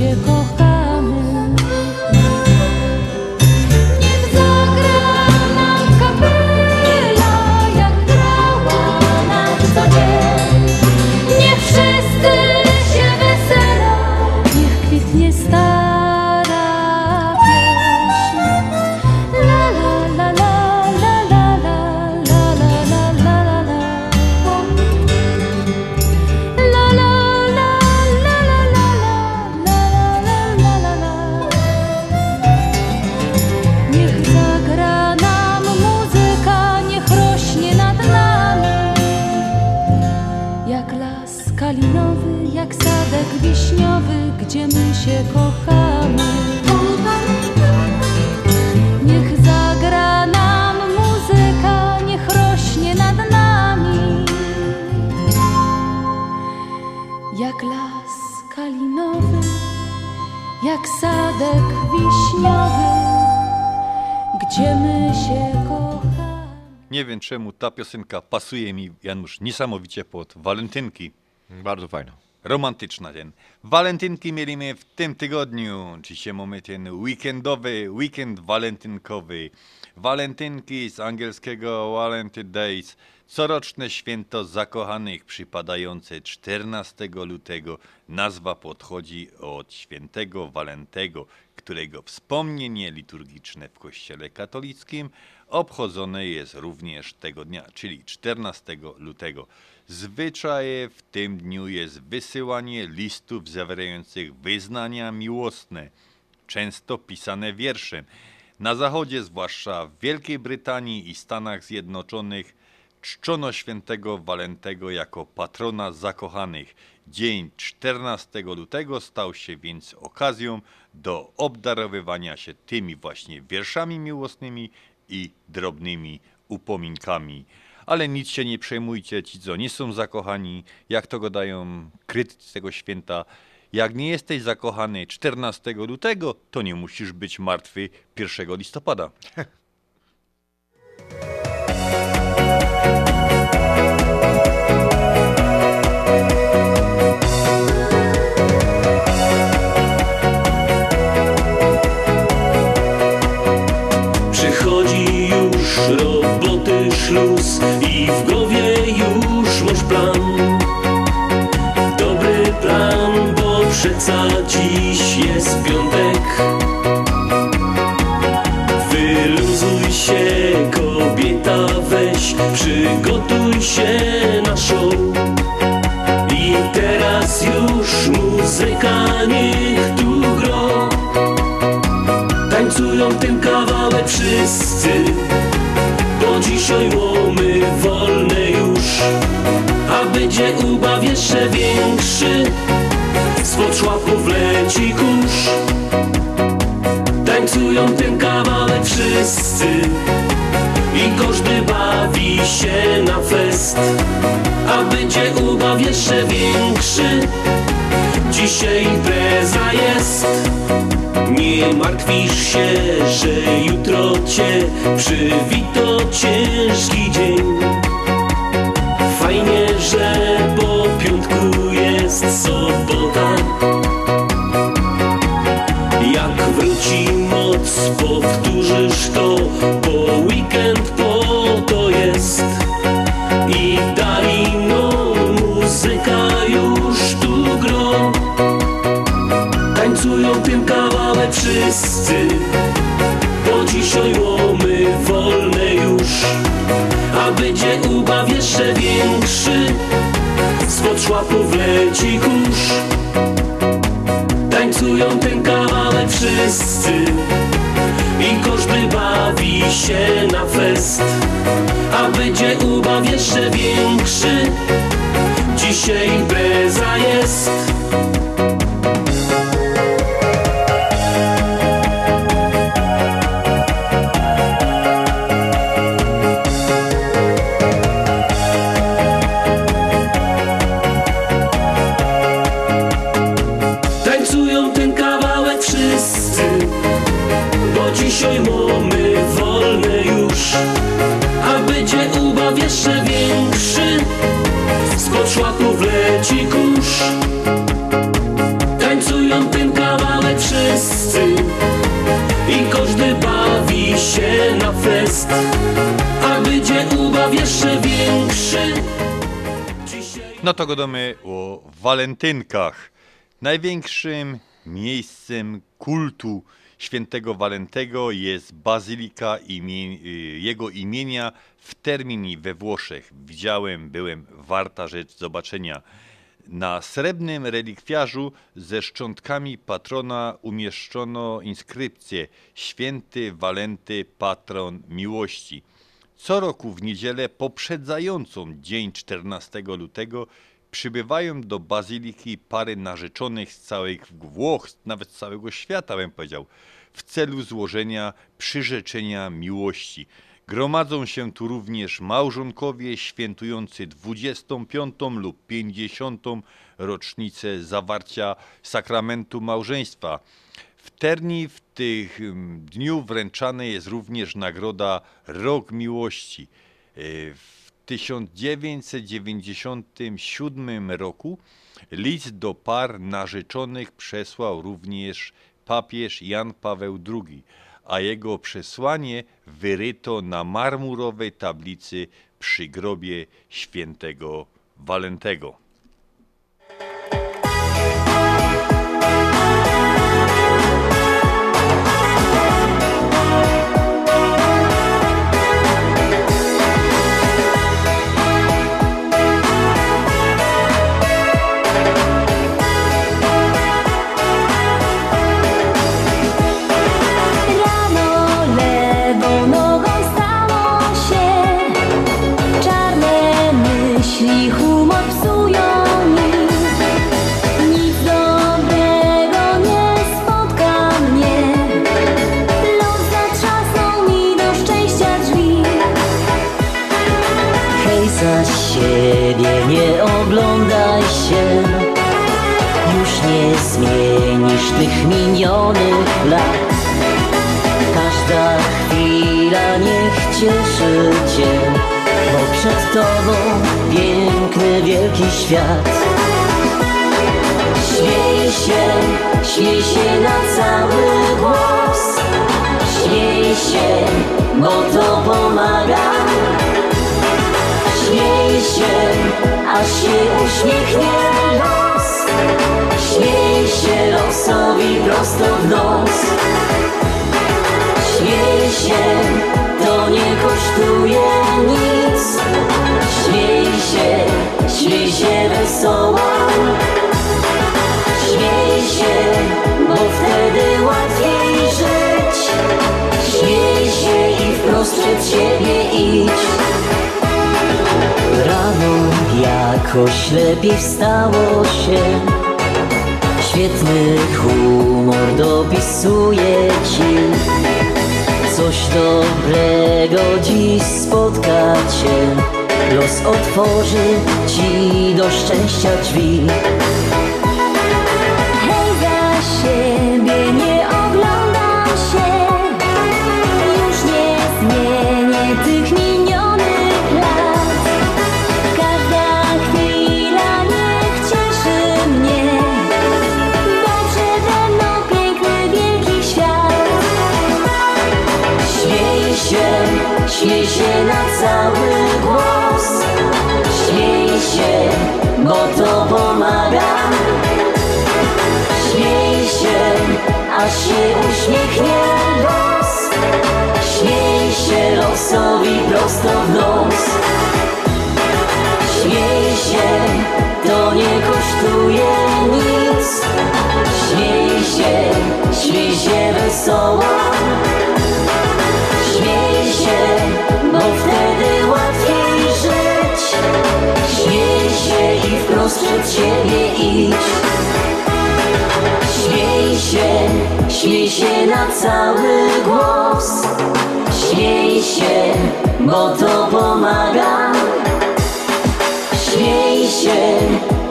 llegó. Nie wiem czemu ta piosenka pasuje mi, Janusz, niesamowicie pod walentynki. Bardzo fajna. Romantyczna ten. Walentynki mieliśmy w tym tygodniu. Dzisiaj mamy ten weekendowy, weekend walentynkowy. Walentynki z angielskiego Valentine Days. Coroczne święto zakochanych przypadające 14 lutego. Nazwa podchodzi od świętego Walentego, którego wspomnienie liturgiczne w kościele katolickim obchodzone jest również tego dnia, czyli 14 lutego. Zwyczaje w tym dniu jest wysyłanie listów zawierających wyznania miłosne, często pisane wierszem. Na zachodzie, zwłaszcza w Wielkiej Brytanii i Stanach Zjednoczonych, czczono świętego Walentego jako patrona zakochanych. Dzień 14 lutego stał się więc okazją do obdarowywania się tymi właśnie wierszami miłosnymi i drobnymi upominkami. Ale nic się nie przejmujcie, ci co nie są zakochani, jak to gadają krytycy tego święta. Jak nie jesteś zakochany 14 lutego, to nie musisz być martwy 1 listopada. się na show. I teraz już muzyka niech tu gro. Tańcują ten kawałek wszyscy, bo dzisiaj łomy wolne już. A będzie ubaw jeszcze większy, spod szłapów leci kurz. Tańcują ten kawałek wszyscy i każdy bawi się na fest. A będzie ubaw jeszcze większy, dzisiaj impreza jest. Nie martwisz się, że jutro cię przywito ciężki dzień. Fajnie, że po piątku jest sobota. Jak wróci moc, powtórzysz to, bo Tańcują tym kawałek wszyscy, bo dzisiaj łomy wolne już. A będzie ubaw jeszcze większy, spod szłapów leci kurz. Tańcują ten kawałek wszyscy i każdy bawi się na fest. A będzie ubaw jeszcze większy, dzisiaj impreza jest. No to gadamy o walentynkach. Największym miejscem kultu świętego Walentego jest bazylika y, jego imienia w Termini we Włoszech. Widziałem, byłem, warta rzecz zobaczenia. Na srebrnym relikwiarzu ze szczątkami patrona umieszczono inskrypcję Święty Walenty, patron miłości. Co roku w niedzielę poprzedzającą dzień 14 lutego przybywają do bazyliki pary narzeczonych z całych Włoch, nawet z całego świata, bym powiedział, w celu złożenia przyrzeczenia miłości. Gromadzą się tu również małżonkowie świętujący 25 lub 50 rocznicę zawarcia sakramentu małżeństwa. W Terni w tych dniu wręczana jest również nagroda Rok Miłości. E, W 1997 roku list do par narzeczonych przesłał również papież Jan Paweł II, a jego przesłanie wyryto na marmurowej tablicy przy grobie świętego Walentego. Tobą piękny, wielki świat. Śmiej się, śmiej się na cały głos. Śmiej się, bo to pomaga. Się, aż się uśmiechnie los. Śmiej się losowi prosto w nos. Śmiej się, to nie kosztuje nic Śmiej się, śmiej się wesoła Śmiej się, bo wtedy łatwiej żyć. Śmiej się i wprost przed siebie idź. Rano jakoś lepiej wstało się. Świetny humor dopisuje ci. Coś dobrego dziś spotka cię Los otworzy ci do szczęścia drzwi. Hej, za siebie nie oglądam się. Już nie zmienię tych minionych lat. Każda chwila niech cieszy mnie. Bo przede mną piękny, wielki świat. Śmiej się, śmiej się na cały aż się uśmiechnie los Śmiej się losowi prosto w nos. Śmiej się, to nie kosztuje nic. Śmiej się, śmiej się wesoła Śmiej się, bo wtedy łatwiej żyć. Śmiej się i wprost przed siebie idź śmiej się na cały głos. Śmiej się, bo to pomaga. Śmiej się,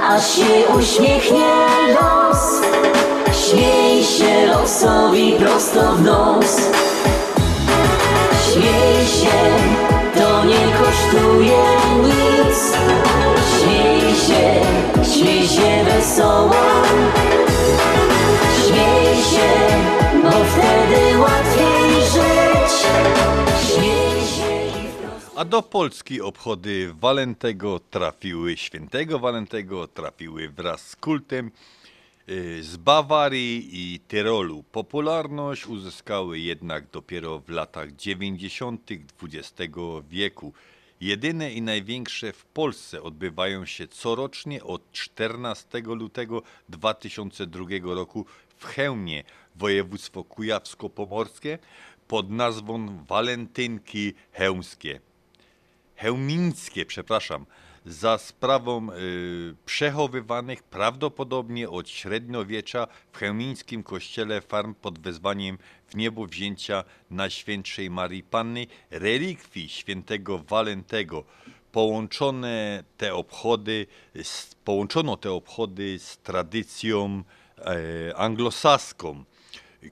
aż się uśmiechnie los. Śmiej się losowi prosto w nos. Śmiej się, to nie kosztuje nic. Śmiej się, śmiej się wesoła Śmiej wtedy łatwiej żyć A do Polski obchody Walentego trafiły, świętego Walentego trafiły wraz z kultem y, z Bawarii i Tyrolu. Popularność uzyskały jednak dopiero w latach 90. XX wieku. Jedyne i największe w Polsce odbywają się corocznie od 14 lutego 2002 roku w Chełmie, województwo kujawsko-pomorskie, pod nazwą Walentynki Chełmskie. Chełmińskie, przepraszam, za sprawą y, przechowywanych prawdopodobnie od średniowiecza w chełmińskim kościele farm pod wezwaniem w niebo wzięcia Najświętszej Marii Panny relikwii świętego Walentego. Połączone te obchody, z, połączono te obchody z tradycją e, anglosaską.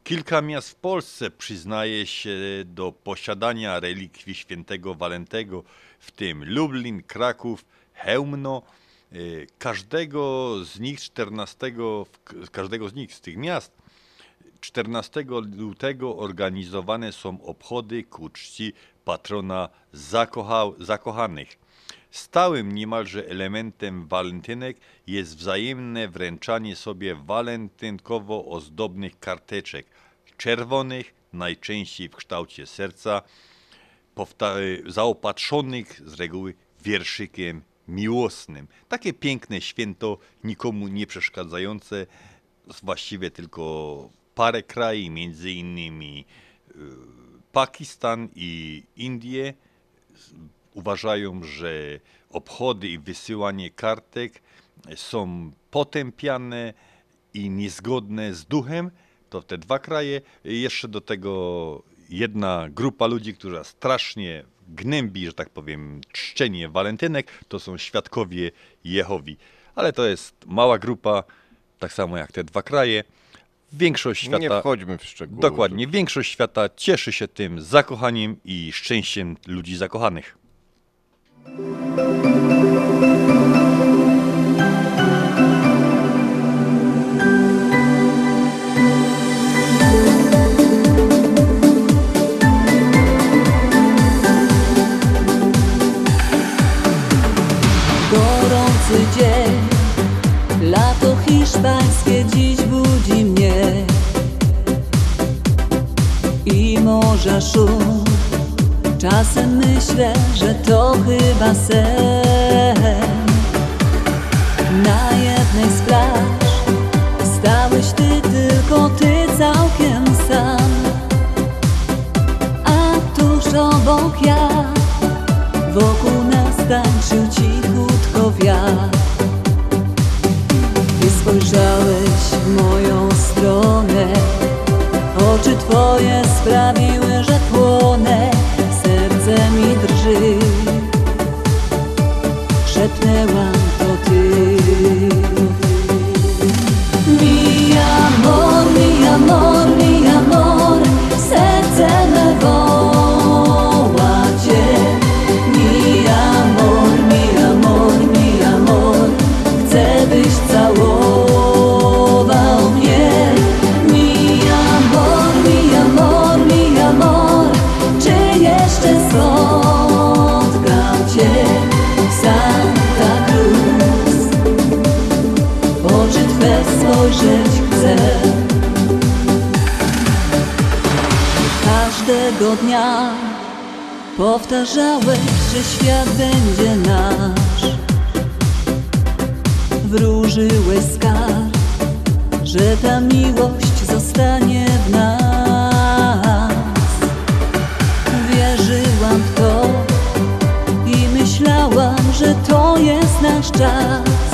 Kilka miast w Polsce przyznaje się do posiadania relikwii świętego Walentego, w tym Lublin, Kraków, Chełmno. E, Każdego z nich 14, w- każdego z nich z tych miast 14 lutego organizowane są obchody ku czci patrona zakocha, zakochanych. Stałym niemalże elementem walentynek jest wzajemne wręczanie sobie walentynkowo ozdobnych karteczek, czerwonych, najczęściej w kształcie serca, y, zaopatrzonych z reguły wierszykiem miłosnym. Takie piękne święto, nikomu nie przeszkadzające, właściwie tylko parę krajów, między innymi y, Pakistan i Indie, uważają, że obchody i wysyłanie kartek są potępiane i niezgodne z duchem, to te dwa kraje. Jeszcze do tego jedna grupa ludzi, która strasznie gnębi, że tak powiem, czczenie walentynek, to są świadkowie Jehowi. Ale to jest mała grupa, tak samo jak te dwa kraje. Większość świata. Nie wchodźmy w szczegóły. Dokładnie. Większość świata cieszy się tym zakochaniem i szczęściem ludzi zakochanych. Nocy dzień. Lato hiszpańskie dziś budzi mnie. I morza szum Czasem myślę, że to chyba sen. Na jednej z plaż Stałeś ty, tylko ty całkiem sam. A tuż obok ja Wokół nas tańczył cichutko wiatr. Ty spojrzałeś w moją stronę Oczy twoje sprawiły, że płonę Serce mi drży. Szepnęłam to ty. Mi amor, mi amor, powtarzałeś, że świat będzie nasz. Wróżyłeś skarb, że ta miłość zostanie w nas. Wierzyłam w to i myślałam, że to jest nasz czas.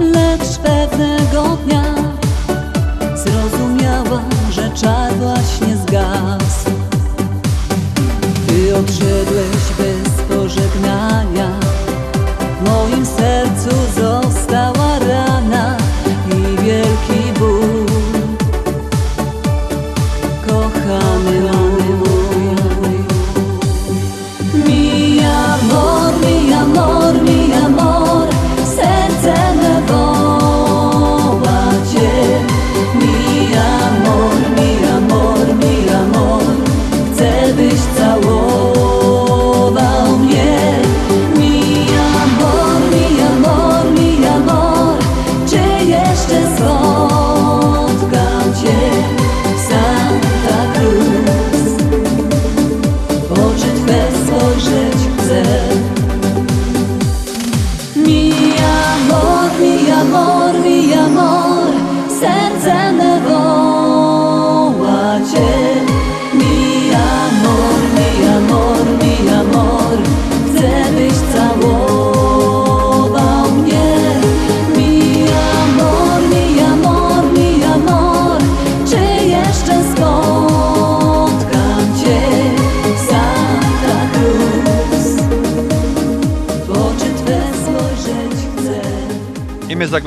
Lecz pewnego dnia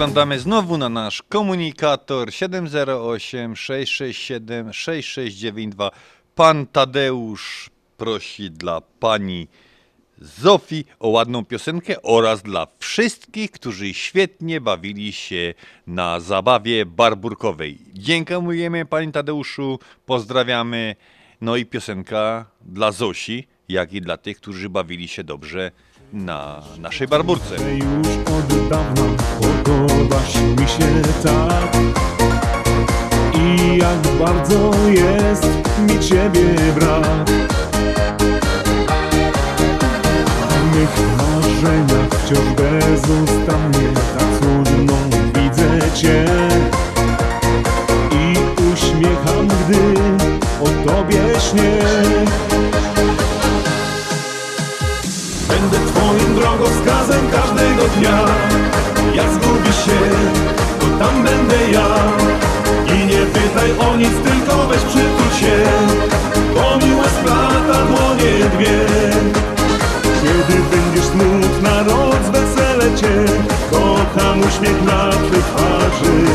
zaglądamy znowu na nasz komunikator 708 667 6692. Pan Tadeusz prosi dla pani Zofii o ładną piosenkę oraz dla wszystkich, którzy świetnie bawili się na zabawie barburkowej. Dziękujemy pani Tadeuszu, pozdrawiamy. No i piosenka dla Zosi, jak i dla tych, którzy bawili się dobrze na naszej barburce. Już od dawna podobasz mi się tak I jak bardzo jest mi ciebie brak W mych marzeniach wciąż bezustannie każdego dnia. Jak się, to tam będę ja. I nie pytaj o nic, tylko weź przytul się Bo miłość splata dłonie dwie. Kiedy będziesz smutna, rozwesele cię Kocham uśmiech na twych twarzy.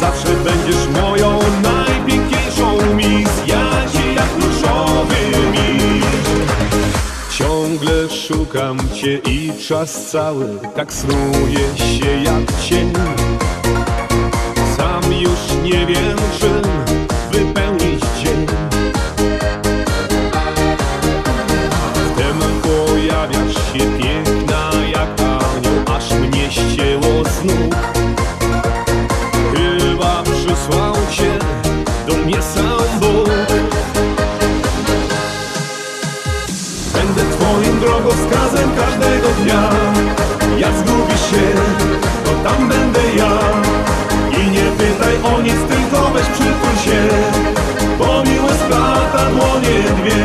Zawsze będziesz moją najpiękniejszą mis szukam cię i czas cały tak snuje się jak cień. Sam już nie wiem czym się, to tam będę ja. I nie pytaj o nic, tylko weź przytul się Bo miłość splata dłonie dwie.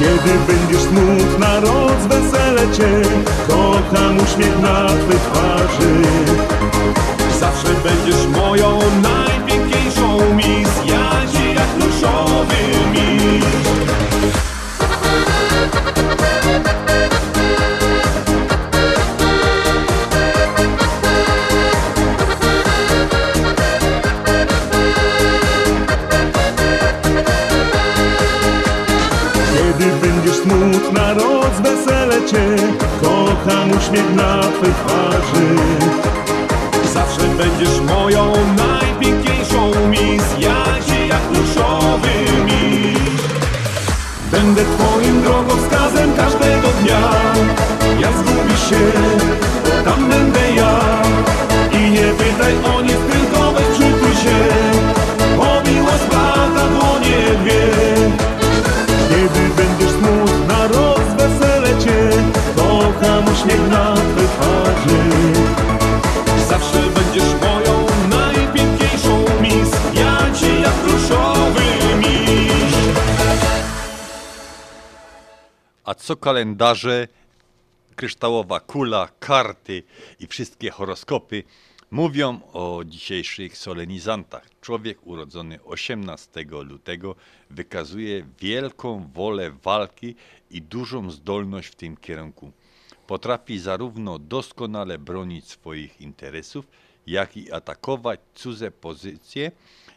Kiedy będziesz smutna, rozwesele cię Kocham uśmiech na twej twarzy. Zawsze będziesz moją uśmiech na twej twarzy. Zawsze będziesz moją najpiękniejszą mis Ja cię jak pluszowy miś Będę twoim drogowskazem każdego dnia. Jak zgubisz się, tam będę co kalendarze, kryształowa kula, karty i wszystkie horoskopy mówią o dzisiejszych solenizantach? Człowiek urodzony 18 lutego wykazuje wielką wolę walki i dużą zdolność w tym kierunku. Potrafi zarówno doskonale bronić swoich interesów, jak i atakować cudze pozycje,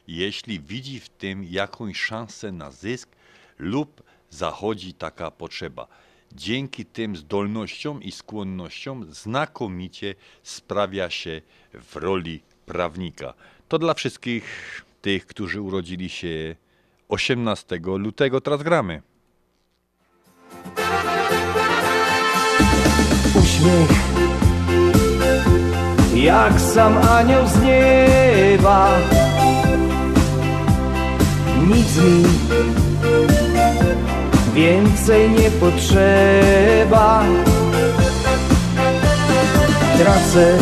jeśli widzi w tym jakąś szansę na zysk lub zachodzi taka potrzeba. Dzięki tym zdolnościom i skłonnościom znakomicie sprawia się w roli prawnika. To dla wszystkich tych, którzy urodzili się 18 lutego, teraz gramy. Uśmiech Jak sam anioł z nieba Nic mi więcej nie potrzeba. Tracę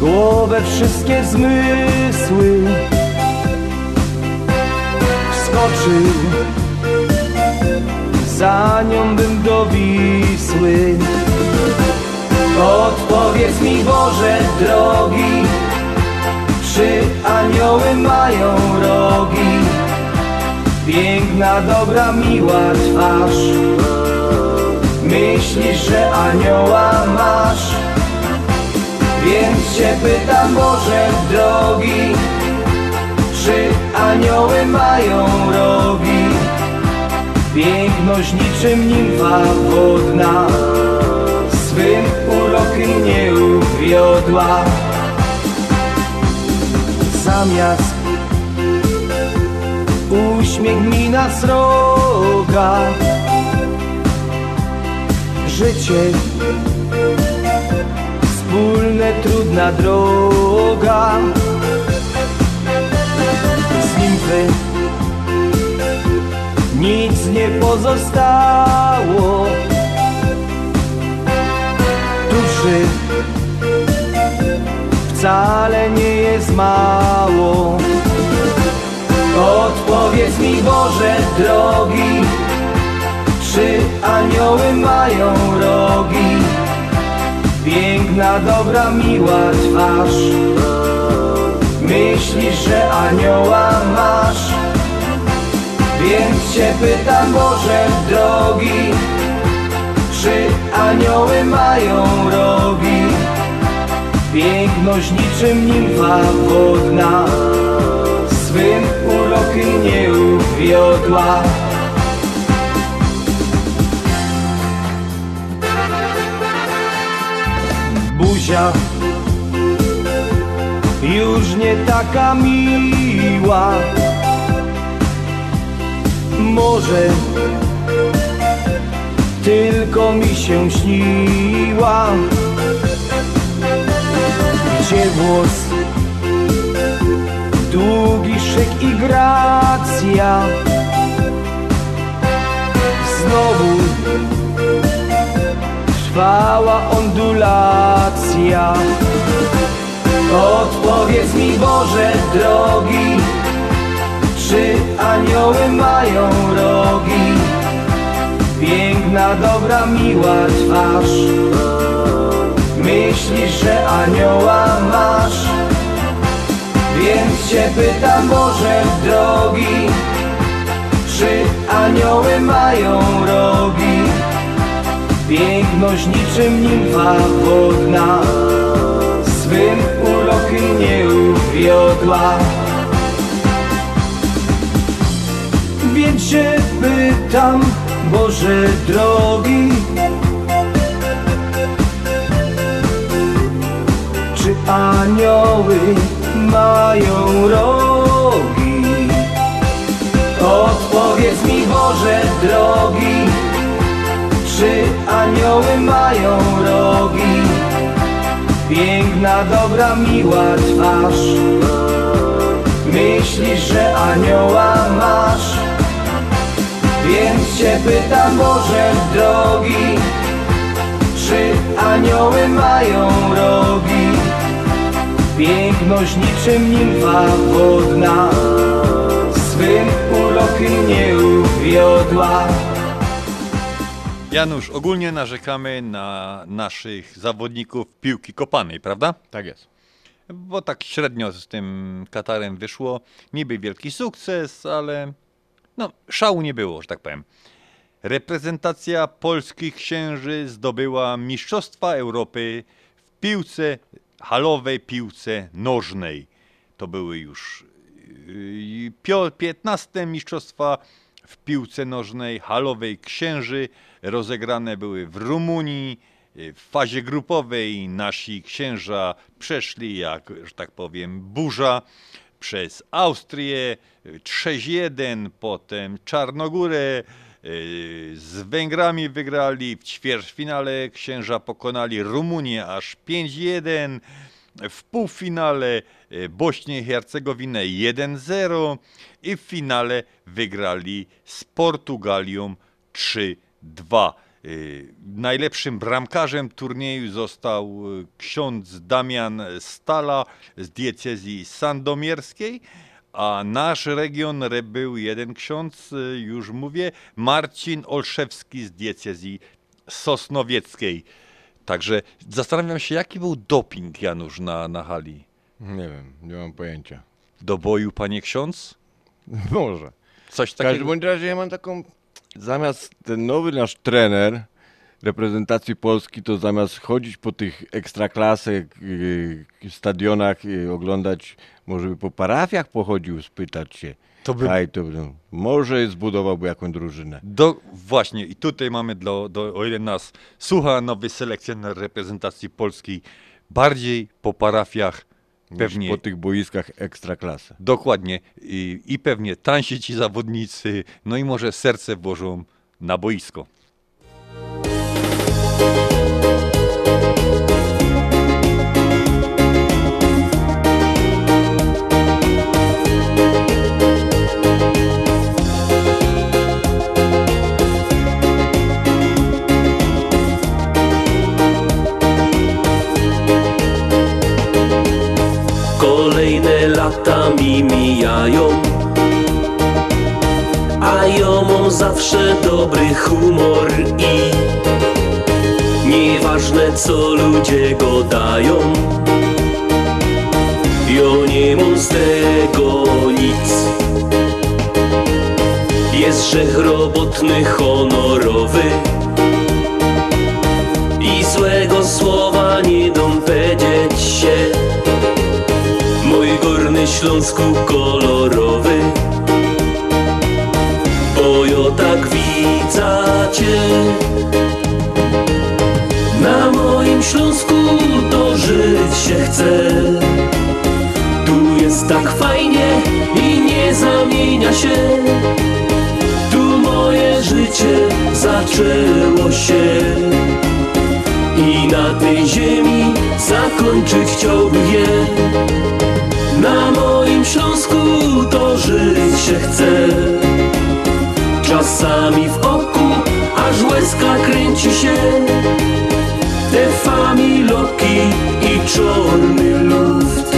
głowę, wszystkie zmysły. Wskoczył za nią bym do Wisły Odpowiedz mi Boże drogi Czy anioły mają rogi? Piękna, dobra, miła twarz. Myślisz, że anioła masz. Więc cię pytam Boże drogi Czy anioły mają rogi? Piękność niczym nimfa wodna Swym urokiem nie uwiodła. Zamiast uśmiech mi na sroga. Życie. Wspólne trudna droga. Z nimfy nic nie pozostało. Duszy. Wcale nie jest mało Odpowiedz mi Boże drogi Czy anioły mają rogi? Piękna, dobra, miła twarz Myślisz, że anioła masz? Więc cię pytam Boże drogi Czy anioły mają rogi? Piękność niczym nimfa wodna Swym urokiem nie uwiodła. Buzia już nie taka miła. Może tylko mi się śniła. Gdzie włos, długi szyk i gracja trwała ondulacja. Odpowiedz mi Boże drogi, czy anioły mają rogi? Piękna, dobra, miła twarz. Myślisz, że anioła masz? Więc cię pytam Boże drogi, czy anioły mają rogi? Piękność niczym nimfa wodna Swym urokiem nie uwiodła Więc się pytam, Boże drogi Czy anioły mają rogi? Odpowiedz mi Boże drogi Czy anioły mają rogi? Piękna, dobra, miła twarz Myślisz, że anioła masz Więc cię pytam Boże drogi Czy anioły mają rogi? Piękność niczym nimfa wodna Swym urokiem nie uwiodła Janusz, ogólnie narzekamy na naszych zawodników piłki kopanej, prawda? Tak jest. Bo tak średnio z tym Katarem wyszło. Niby wielki sukces, ale no, szału nie było, że tak powiem. Reprezentacja polskich księży zdobyła Mistrzostwa Europy w piłce halowej, piłce nożnej. To były już yy, pio- 15 Mistrzostwa w piłce nożnej halowej księży. Rozegrane były w Rumunii. Yy, W fazie grupowej nasi księża przeszli, jak że tak powiem, burza przez Austrię, yy, 6-1, potem Czarnogórę, yy, z Węgrami wygrali, w ćwierćfinale księża pokonali Rumunię aż 5-1, w półfinale yy, Bośnię i Hercegowinę 1-0 i w finale wygrali z Portugalią 3-2. Yy, Najlepszym bramkarzem turnieju został ksiądz Damian Stala z diecezji sandomierskiej, a nasz region re- był jeden ksiądz, yy, już mówię, Marcin Olszewski z diecezji sosnowieckiej. Także zastanawiam się, jaki był doping, Janusz, na, na hali. Nie wiem, nie mam pojęcia. Do boju, panie ksiądz? Może. Coś W każdym takiego. razie ja mam taką, zamiast ten nowy nasz trener reprezentacji Polski, to zamiast chodzić po tych ekstraklasek, yy, stadionach, yy, oglądać, może by po parafiach pochodził, spytać się. To by- Aj, to by, może zbudowałby jakąś drużynę. Do, właśnie, i tutaj mamy, do, do, o ile nas słucha nowy selekcjoner reprezentacji polskiej, bardziej po parafiach pewnie. po tych boiskach ekstraklasy. Dokładnie. I, I pewnie tańsi ci zawodnicy, no i może serce włożą na boisko. Kolejne lata mi mijają A ja mam zawsze dobry humor i Nieważne co ludzie go dają Ja nie mam z tego nic. Jest grzech robotny, honorowy I złego słowa nie powiedzieć się. Mój górny Śląsku kolorowy Bo ja tak widzę. cię chce Tu jest tak fajnie i nie zamienia się. Tu moje życie zaczęło się. I na tej ziemi zakończyć chciałbym je. Na moim Śląsku to żyć się chce. Czasami w oku aż łezka kręci się. Te familoki i czarny luft.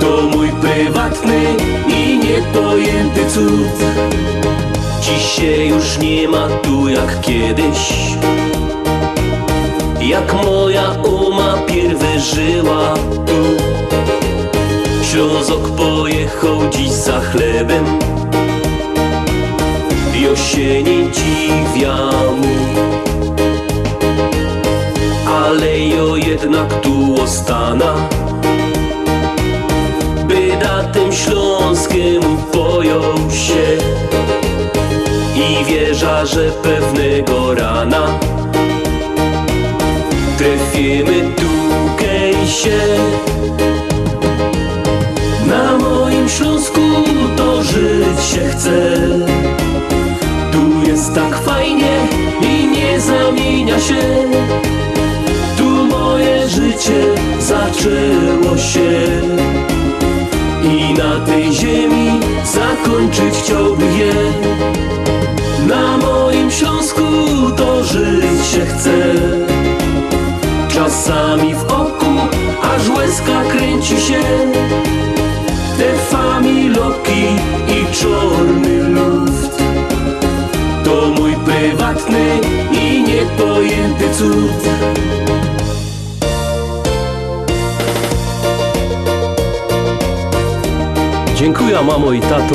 To mój prywatny i niepojęty cud. Dzisiaj już nie ma tu jak kiedyś. Jak moja oma pierwy żyła tu. Ślązok pojechał dziś za chlebem. Josienie dziwia mu Ale jo jednak tu ostana. By tym śląskiemu pojął się I wierza, że pewnego rana. Trafimy tukej się. Na moim Śląsku to żyć się chce. Tu jest tak fajnie i nie zamienia się. Tu życie zaczęło się. I na tej ziemi zakończyć chciałbym je. Na moim Śląsku to żyć się chce. Czasami w oku aż łezka kręci się. Te familoki i czarny luft. To mój prywatny i niepojęty cud. Dziękuję mamo i tato,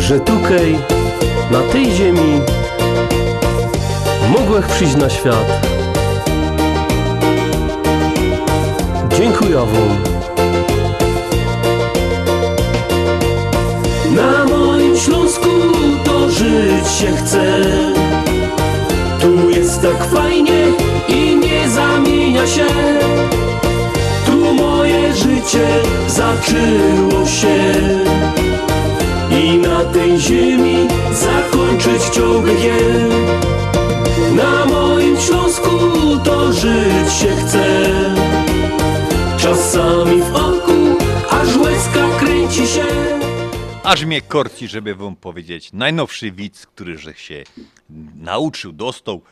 że tukej, na tej ziemi, mogłeś przyjść na świat. Dziękuję wam. Na moim Śląsku to żyć się chce. Tu jest tak fajnie i nie zamienia się. Życie zaczęło się. I na tej ziemi zakończyć chciałbym je. Na moim Śląsku to żyć się chce. Czasami w oku aż łezka kręci się. Aż mnie korci, żeby wam powiedzieć. Najnowszy widz, który się nauczył, dostał.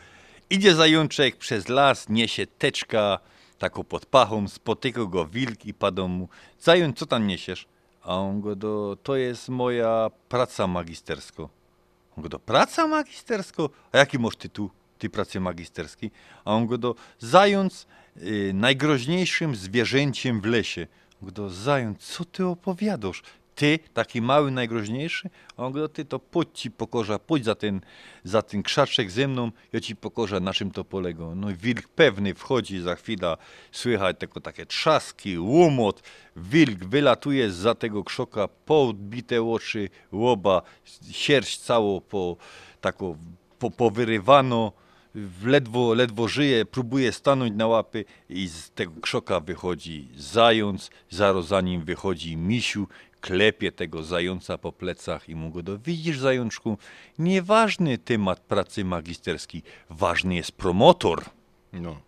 Idzie zajączek przez las, niesie teczka taką pod pachą, spotyka go wilk i pada mu. Zając, co tam niesiesz? A on go do, to jest moja praca magisterska. On go do, praca magisterska? A jaki masz tytuł, ty pracy magisterskiej? A on go do, zając y, najgroźniejszym zwierzęciem w lesie. On go do, zając, co ty opowiadasz? Ty, taki mały, najgroźniejszy? A on go, ty to pójdź ci pokorza, pójdź za ten, za ten krzaczek ze mną, ja ci pokorza, na czym to polega. No wilk pewny wchodzi za chwilę, słychać tylko takie trzaski, łomot, wilk wylatuje za tego krzoka, podbite oczy, łoba, sierść cało po, taką, po, powyrywano, ledwo, ledwo żyje, próbuje stanąć na łapy i z tego krzoka wychodzi zając, zaraz za nim wychodzi misiu, klepie tego zająca po plecach i mu go do widzisz zajączku, nieważny temat pracy magisterskiej, ważny jest promotor. No.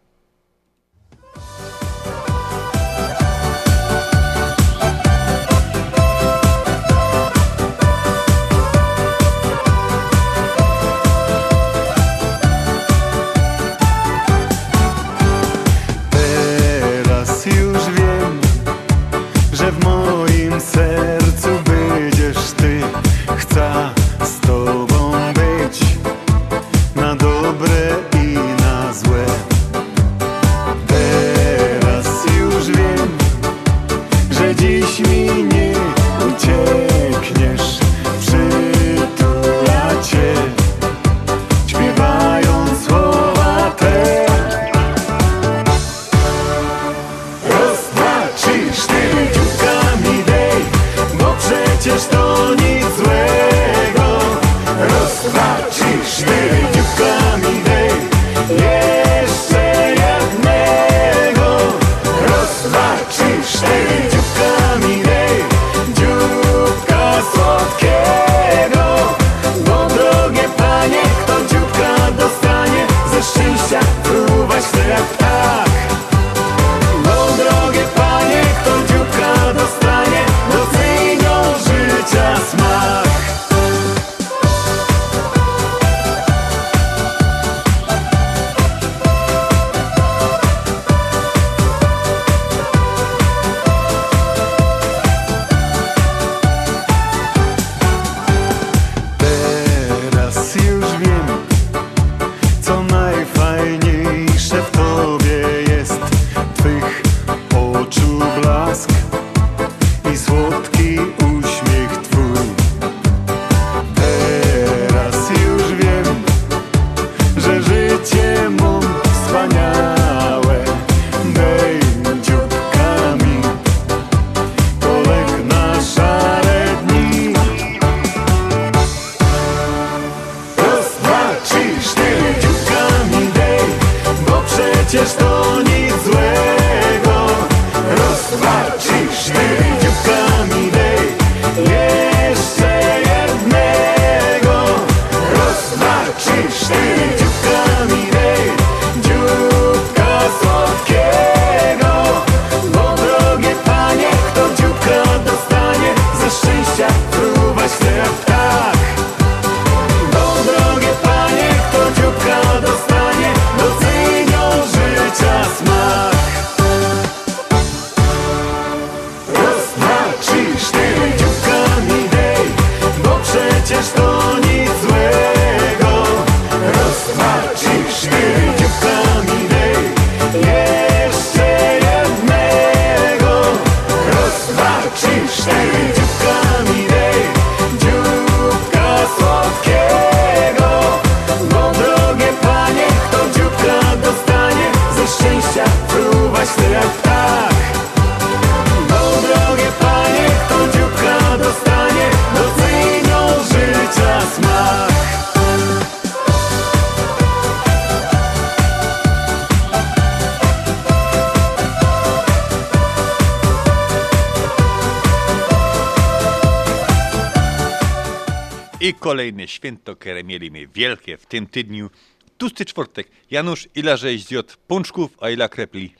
Święto, które mieliśmy wielkie w tym tygodniu. Tłusty czwartek. Janusz, ile żeś zjadł pączków, a ile krepli?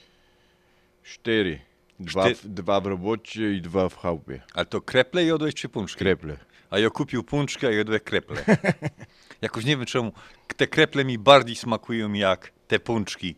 Cztery. Dwa, Czty- w, dwa w robocie i dwa w chałupie. Ale to kreple jadłeś czy pączki? Kreple. A ja kupił pączkę, a jadłem kreple. Jakoś nie wiem czemu, te kreple mi bardziej smakują jak te pączki.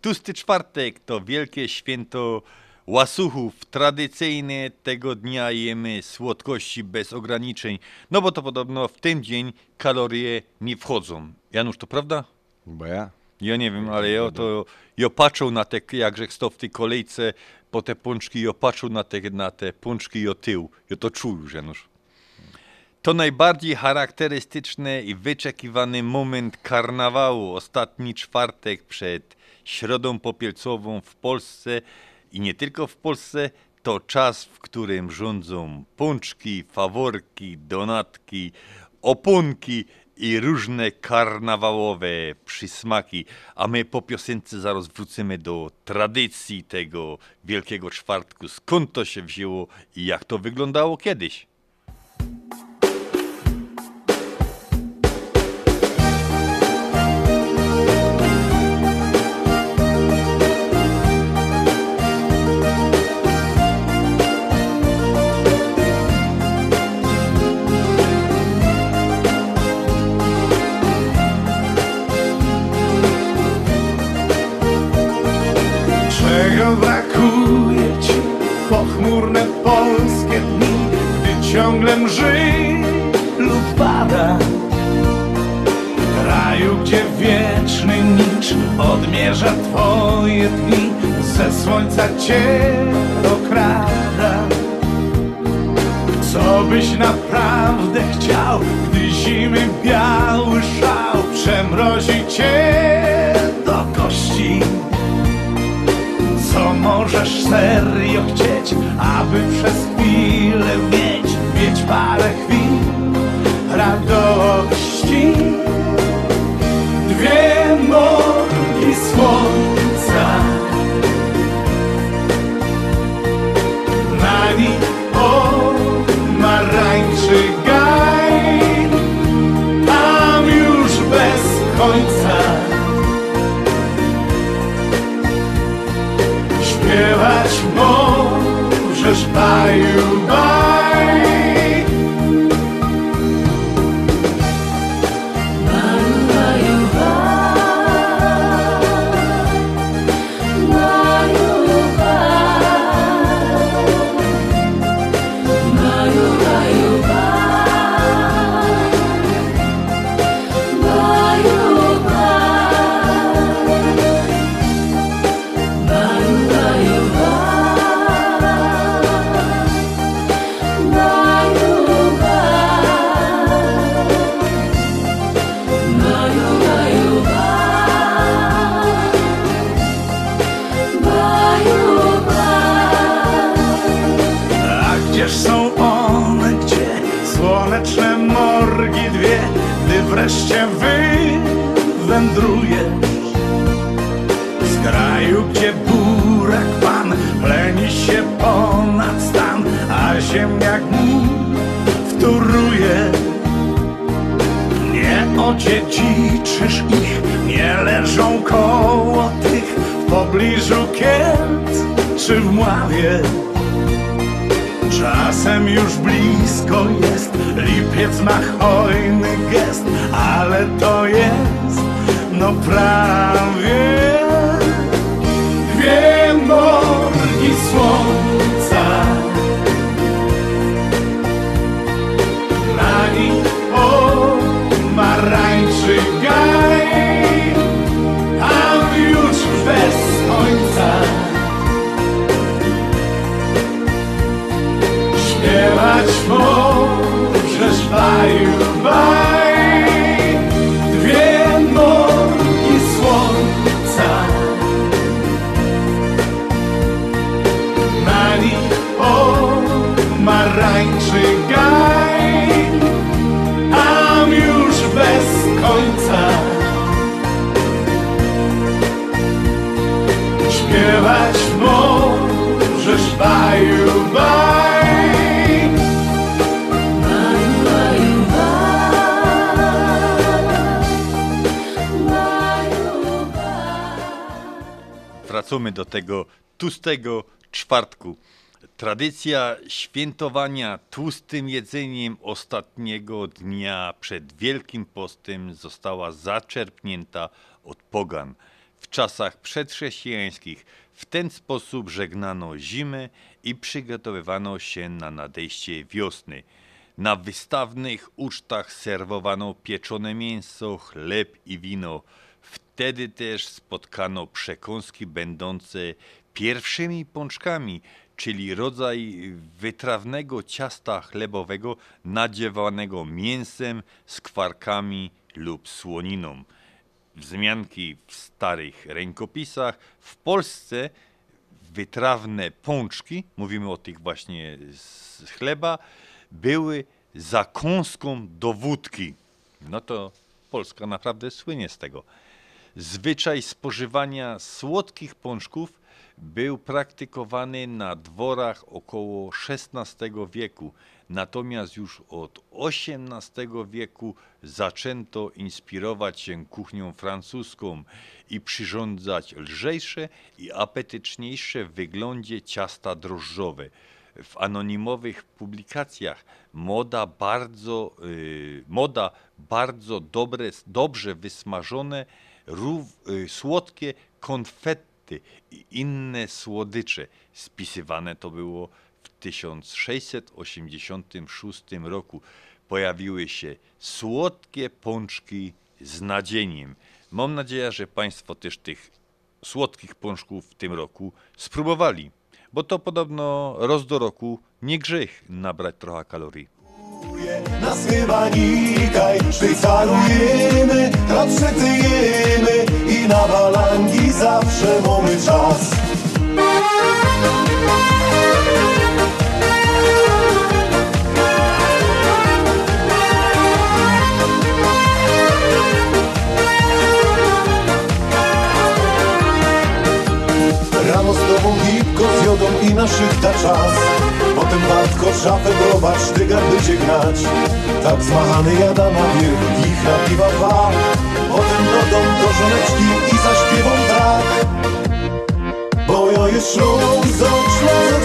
Tłusty czwartek to wielkie święto łasuchów. Tradycyjne tego dnia jemy słodkości bez ograniczeń, no bo to podobno w ten dzień kalorie nie wchodzą. Janusz, to prawda? Bo ja? Ja nie wiem, ale ja to ja patrzą na te, jakże stał w tej kolejce po te pączki, ja patrzą na te, na te pączki o tył. Ja to czuł już, Janusz. To najbardziej charakterystyczny i wyczekiwany moment karnawału, ostatni czwartek przed Środą Popielcową w Polsce i nie tylko w Polsce, to czas, w którym rządzą pączki, faworki, donatki, oponki i różne karnawałowe przysmaki. A my po piosence zaraz wrócimy do tradycji tego Wielkiego Czwartku. Skąd to się wzięło i jak to wyglądało kiedyś? Mławie. Czasem już blisko jest, lipiec ma hojny gest, ale to jest, no prawie dwie morgi Śpiewać możesz baju, baj Dwie morgi słońca wracamy do tego tłustego czwartku. Tradycja świętowania tłustym jedzeniem ostatniego dnia przed Wielkim Postem została zaczerpnięta od pogan. W czasach przedchrześcijańskich w ten sposób żegnano zimę i przygotowywano się na nadejście wiosny. Na wystawnych ucztach serwowano pieczone mięso, chleb i wino. Wtedy też spotkano przekąski będące pierwszymi pączkami, czyli rodzaj wytrawnego ciasta chlebowego nadziewanego mięsem, skwarkami lub słoniną. Wzmianki w starych rękopisach w Polsce wytrawne pączki, mówimy o tych właśnie z chleba, były zakąską do wódki. No to Polska naprawdę słynie z tego. Zwyczaj spożywania słodkich pączków był praktykowany na dworach około XVI wieku, natomiast już od XVIII wieku zaczęto inspirować się kuchnią francuską i przyrządzać lżejsze i apetyczniejsze w wyglądzie ciasta drożdżowe. W anonimowych publikacjach moda bardzo, y, moda bardzo dobre, dobrze wysmażone, rów, y, słodkie konfety i inne słodycze. Spisywane to było w 1686 roku. Pojawiły się słodkie pączki z nadzieniem. Mam nadzieję, że Państwo też tych słodkich pączków w tym roku spróbowali, bo to podobno roz do roku nie grzech nabrać trochę kalorii. Nas chyba nikaj Szwajcarujemy, rapszetyjemy I na balangi zawsze mamy czas i na szychta czas. Potem wartko szafę browar, sztygar będzie gnać Tak zmachany jada na ich na piwa dwa Potem do dom, do żoneczki i zaśpiewam tak. Bo ja jest Rybnika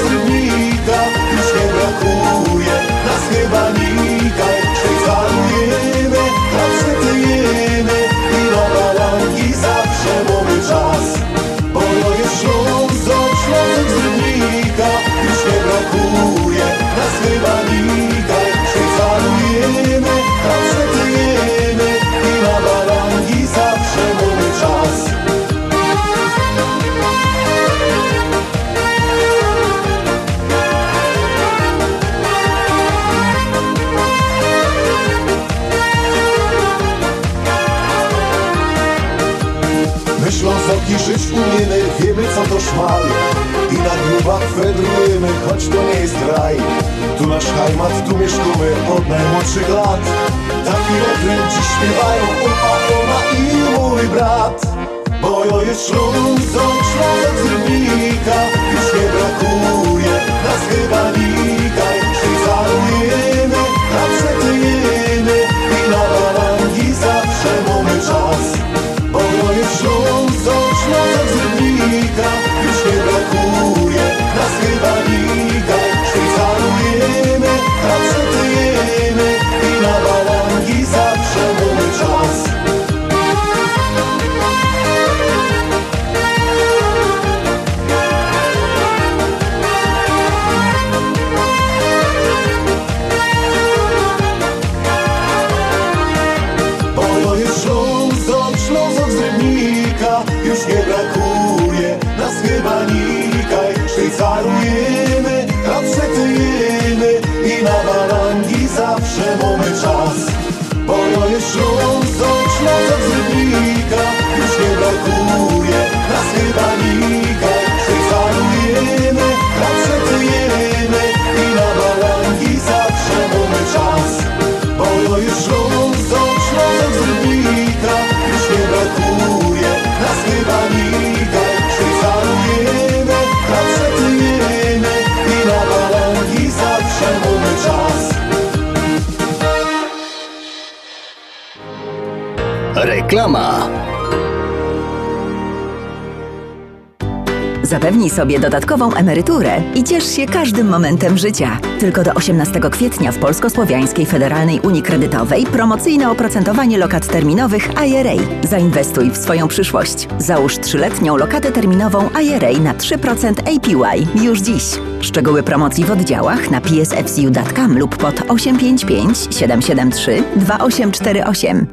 sobie dodatkową emeryturę i ciesz się każdym momentem życia. Tylko do 18 kwietnia w Polsko-Słowiańskiej Federalnej Unii Kredytowej promocyjne oprocentowanie lokat terminowych IRA. Zainwestuj w swoją przyszłość. Załóż trzyletnią lokatę terminową IRA na 3% APY już dziś. Szczegóły promocji w oddziałach na psfcu.com lub pod 855 773 2848.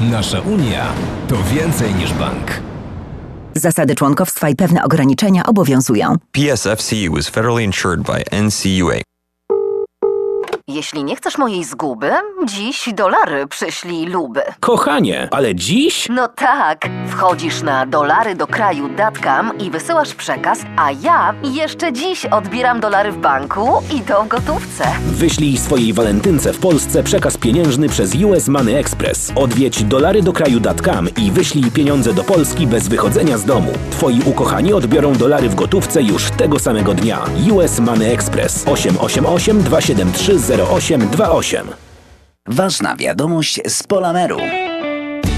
Nasza Unia to więcej niż bank. Zasady członkowstwa i pewne ograniczenia obowiązują. PSFCU is federally insured by NCUA. Jeśli nie chcesz mojej zguby, dziś dolary przyślij luby. Kochanie, ale dziś? No tak, wchodzisz na dolarydokraju.com i wysyłasz przekaz, a ja jeszcze dziś odbieram dolary w banku i to w gotówce. Wyślij swojej walentynce w Polsce przekaz pieniężny przez US Money Express. Odwiedź dolarydokraju.com i wyślij pieniądze do Polski bez wychodzenia z domu. Twoi ukochani odbiorą dolary w gotówce już tego samego dnia. US Money Express 888 273 0828. Ważna wiadomość z Polameru.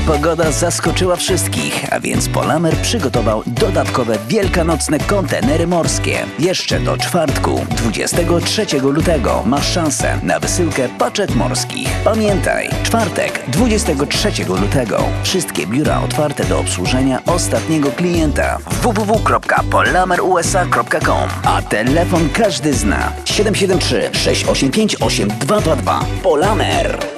Pogoda zaskoczyła wszystkich, a więc Polamer przygotował dodatkowe wielkanocne kontenery morskie. Jeszcze do czwartku, 23 lutego, masz szansę na wysyłkę paczek morskich. Pamiętaj, czwartek, 23 lutego. Wszystkie biura otwarte do obsłużenia ostatniego klienta. www.polamerusa.com A telefon każdy zna. 773 685 8222. Polamer.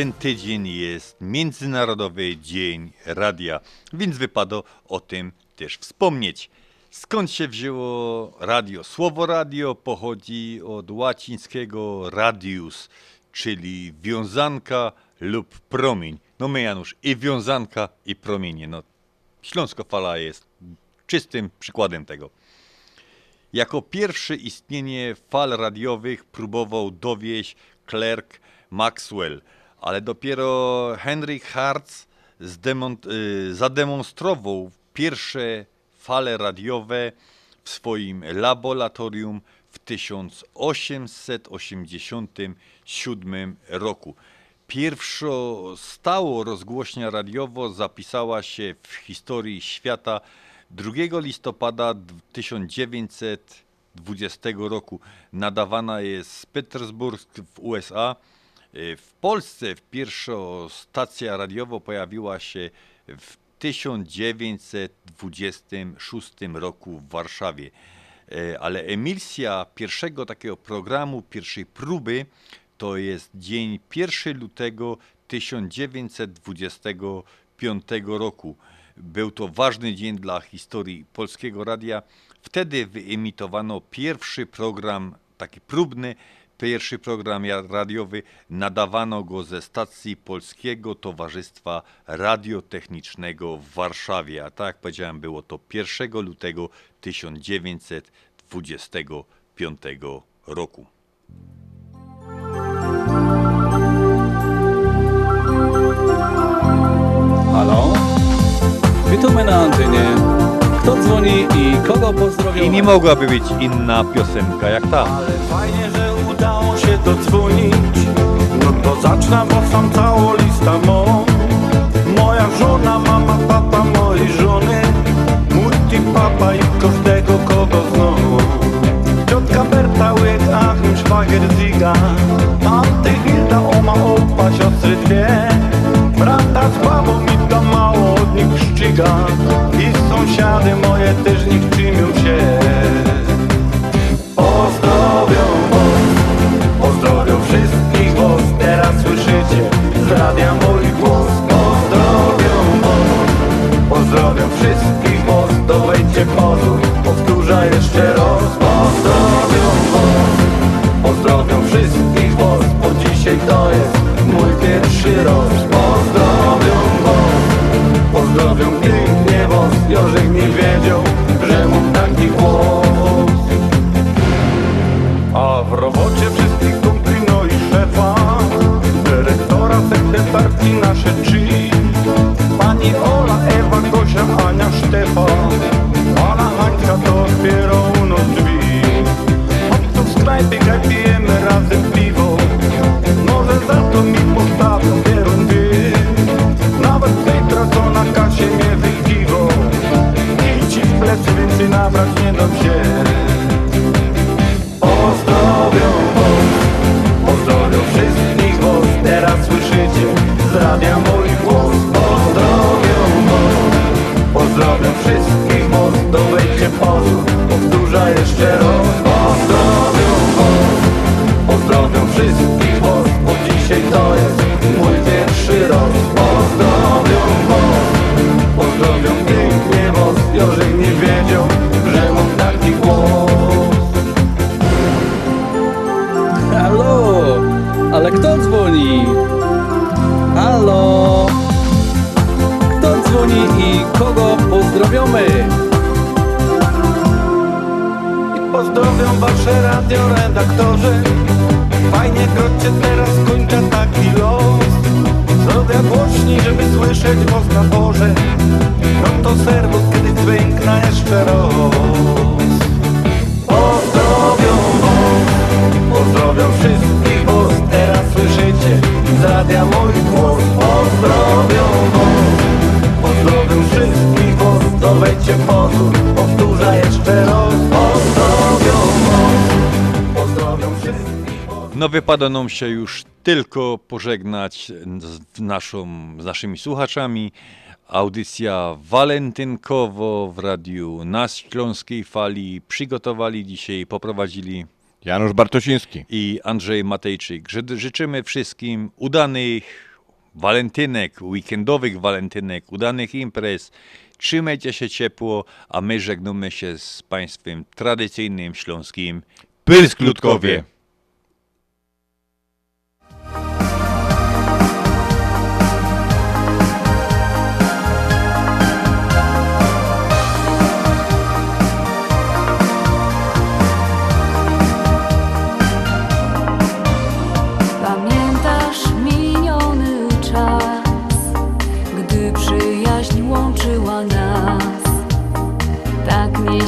Ten tydzień jest Międzynarodowy Dzień Radia, więc wypada o tym też wspomnieć. Skąd się wzięło radio? Słowo radio pochodzi od łacińskiego radius, czyli wiązanka lub promień. No my Janusz, i wiązanka i promienie. No, Śląsko Fala jest czystym przykładem tego. Jako pierwszy istnienie fal radiowych próbował dowieść Clerk Maxwell, ale dopiero Henry Hartz y, zademonstrował pierwsze fale radiowe w swoim laboratorium w 1887 roku. Pierwszo stało rozgłośnia radiowo zapisała się w historii świata 2 listopada 1920 roku. Nadawana jest z Petersburg w USA. Y, W Polsce pierwsza stacja radiowa pojawiła się w 1926 roku w Warszawie. E, Ale emisja pierwszego takiego programu, pierwszej próby, to jest dzień 1 lutego 1925 roku. Był to ważny dzień dla historii polskiego radia. Wtedy wyemitowano pierwszy program, taki próbny, pierwszy program radiowy. Nadawano go ze stacji Polskiego Towarzystwa Radiotechnicznego w Warszawie. A tak jak powiedziałem, było to 1 lutego 1925 roku. Halo? Witamy na antenie. Kto dzwoni i kogo pozdrowią? I nie mogłaby być inna piosenka jak ta. Fajnie, że dodzwonić. No to zacznę, bo sam całą lista mą Moja żona, mama, papa mojej żony. Mutti, papa i każdego kogo znowu. Ciotka Berta, łyk, Achim, szwagier, ziga. Anty, Hilda, oma, opa, siostry dwie. Brata z babą mi to mało od nich szczyga I sąsiady moje też nich czymią się radia mój głos Pozdrowią was, pozdrowią wszystkich was Dowejdźcie pozór, powtórzę jeszcze raz Pozdrowią was, pozdrowią wszystkich was Bo dzisiaj to jest mój pierwszy raz Pozdrowią was, pozdrowią pięknie was Jorzek nie wiedział, że mam taki głos Sekretarki, nasze trzy. Pani Ola, Ewa, Gosia, Ania, Sztefa Ala, Hańka to otwierał u nas drzwi. Chodź tu w sklepie, gaj pijemy razem piwo. Może za to mi postawią pierundy. Nawet Petra, co na kasie mnie wykiwał I ci w plecy więcej nabrać nie dam się nie wiedział, że mam taki głos Halo? Ale kto dzwoni? Halo? Kto dzwoni i kogo pozdrowiamy? I pozdrowią wasze radioredaktorzy Fajnie grocie teraz kończę taki los Zrobię głośniej, żeby słyszeć was na No to serwus, kiedy dźwiękna jeszcze raz. Pozdrowią was, pozdrowią wszystkich was Teraz słyszycie z mój głos. Pozdrowią was, pozdrowią wszystkich was Dowejdźcie pozór, powtórzę jeszcze raz. Pozdrowią was, pozdrowią wszystkich No wypada nam się już tylko pożegnać z, naszą, z naszymi słuchaczami. Audycja walentynkowo w radiu na Śląskiej Fali przygotowali dzisiaj, poprowadzili Janusz Bartosiński i Andrzej Matejczyk. Ży- Życzymy wszystkim udanych walentynek, weekendowych walentynek, udanych imprez. Trzymajcie się ciepło, a my żegnamy się z Państwem tradycyjnym śląskim Pylsk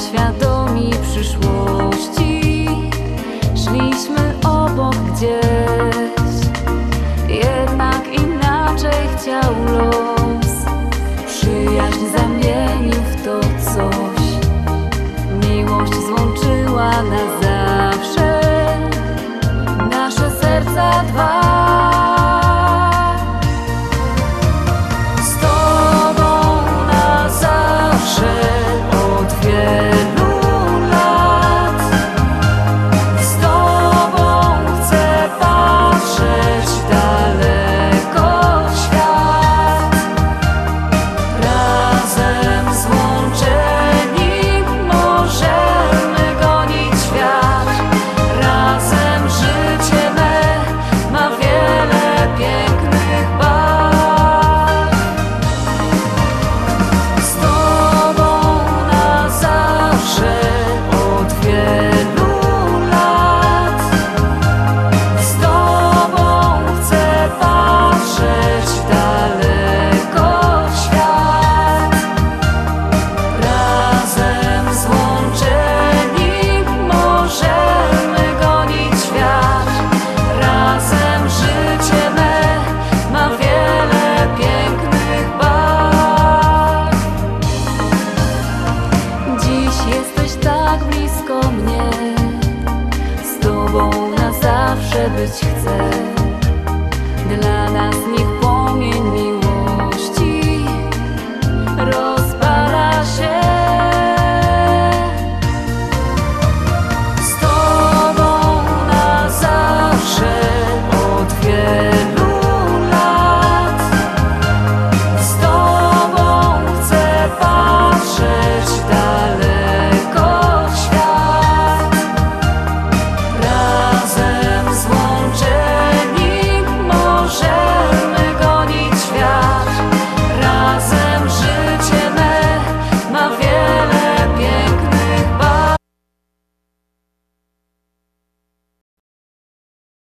świadomi przyszłości. Szliśmy obok gdzieś Jednak inaczej chciał los. Przyjaźń zamienił w to coś. Miłość złączyła na zawsze. Nasze serca dwa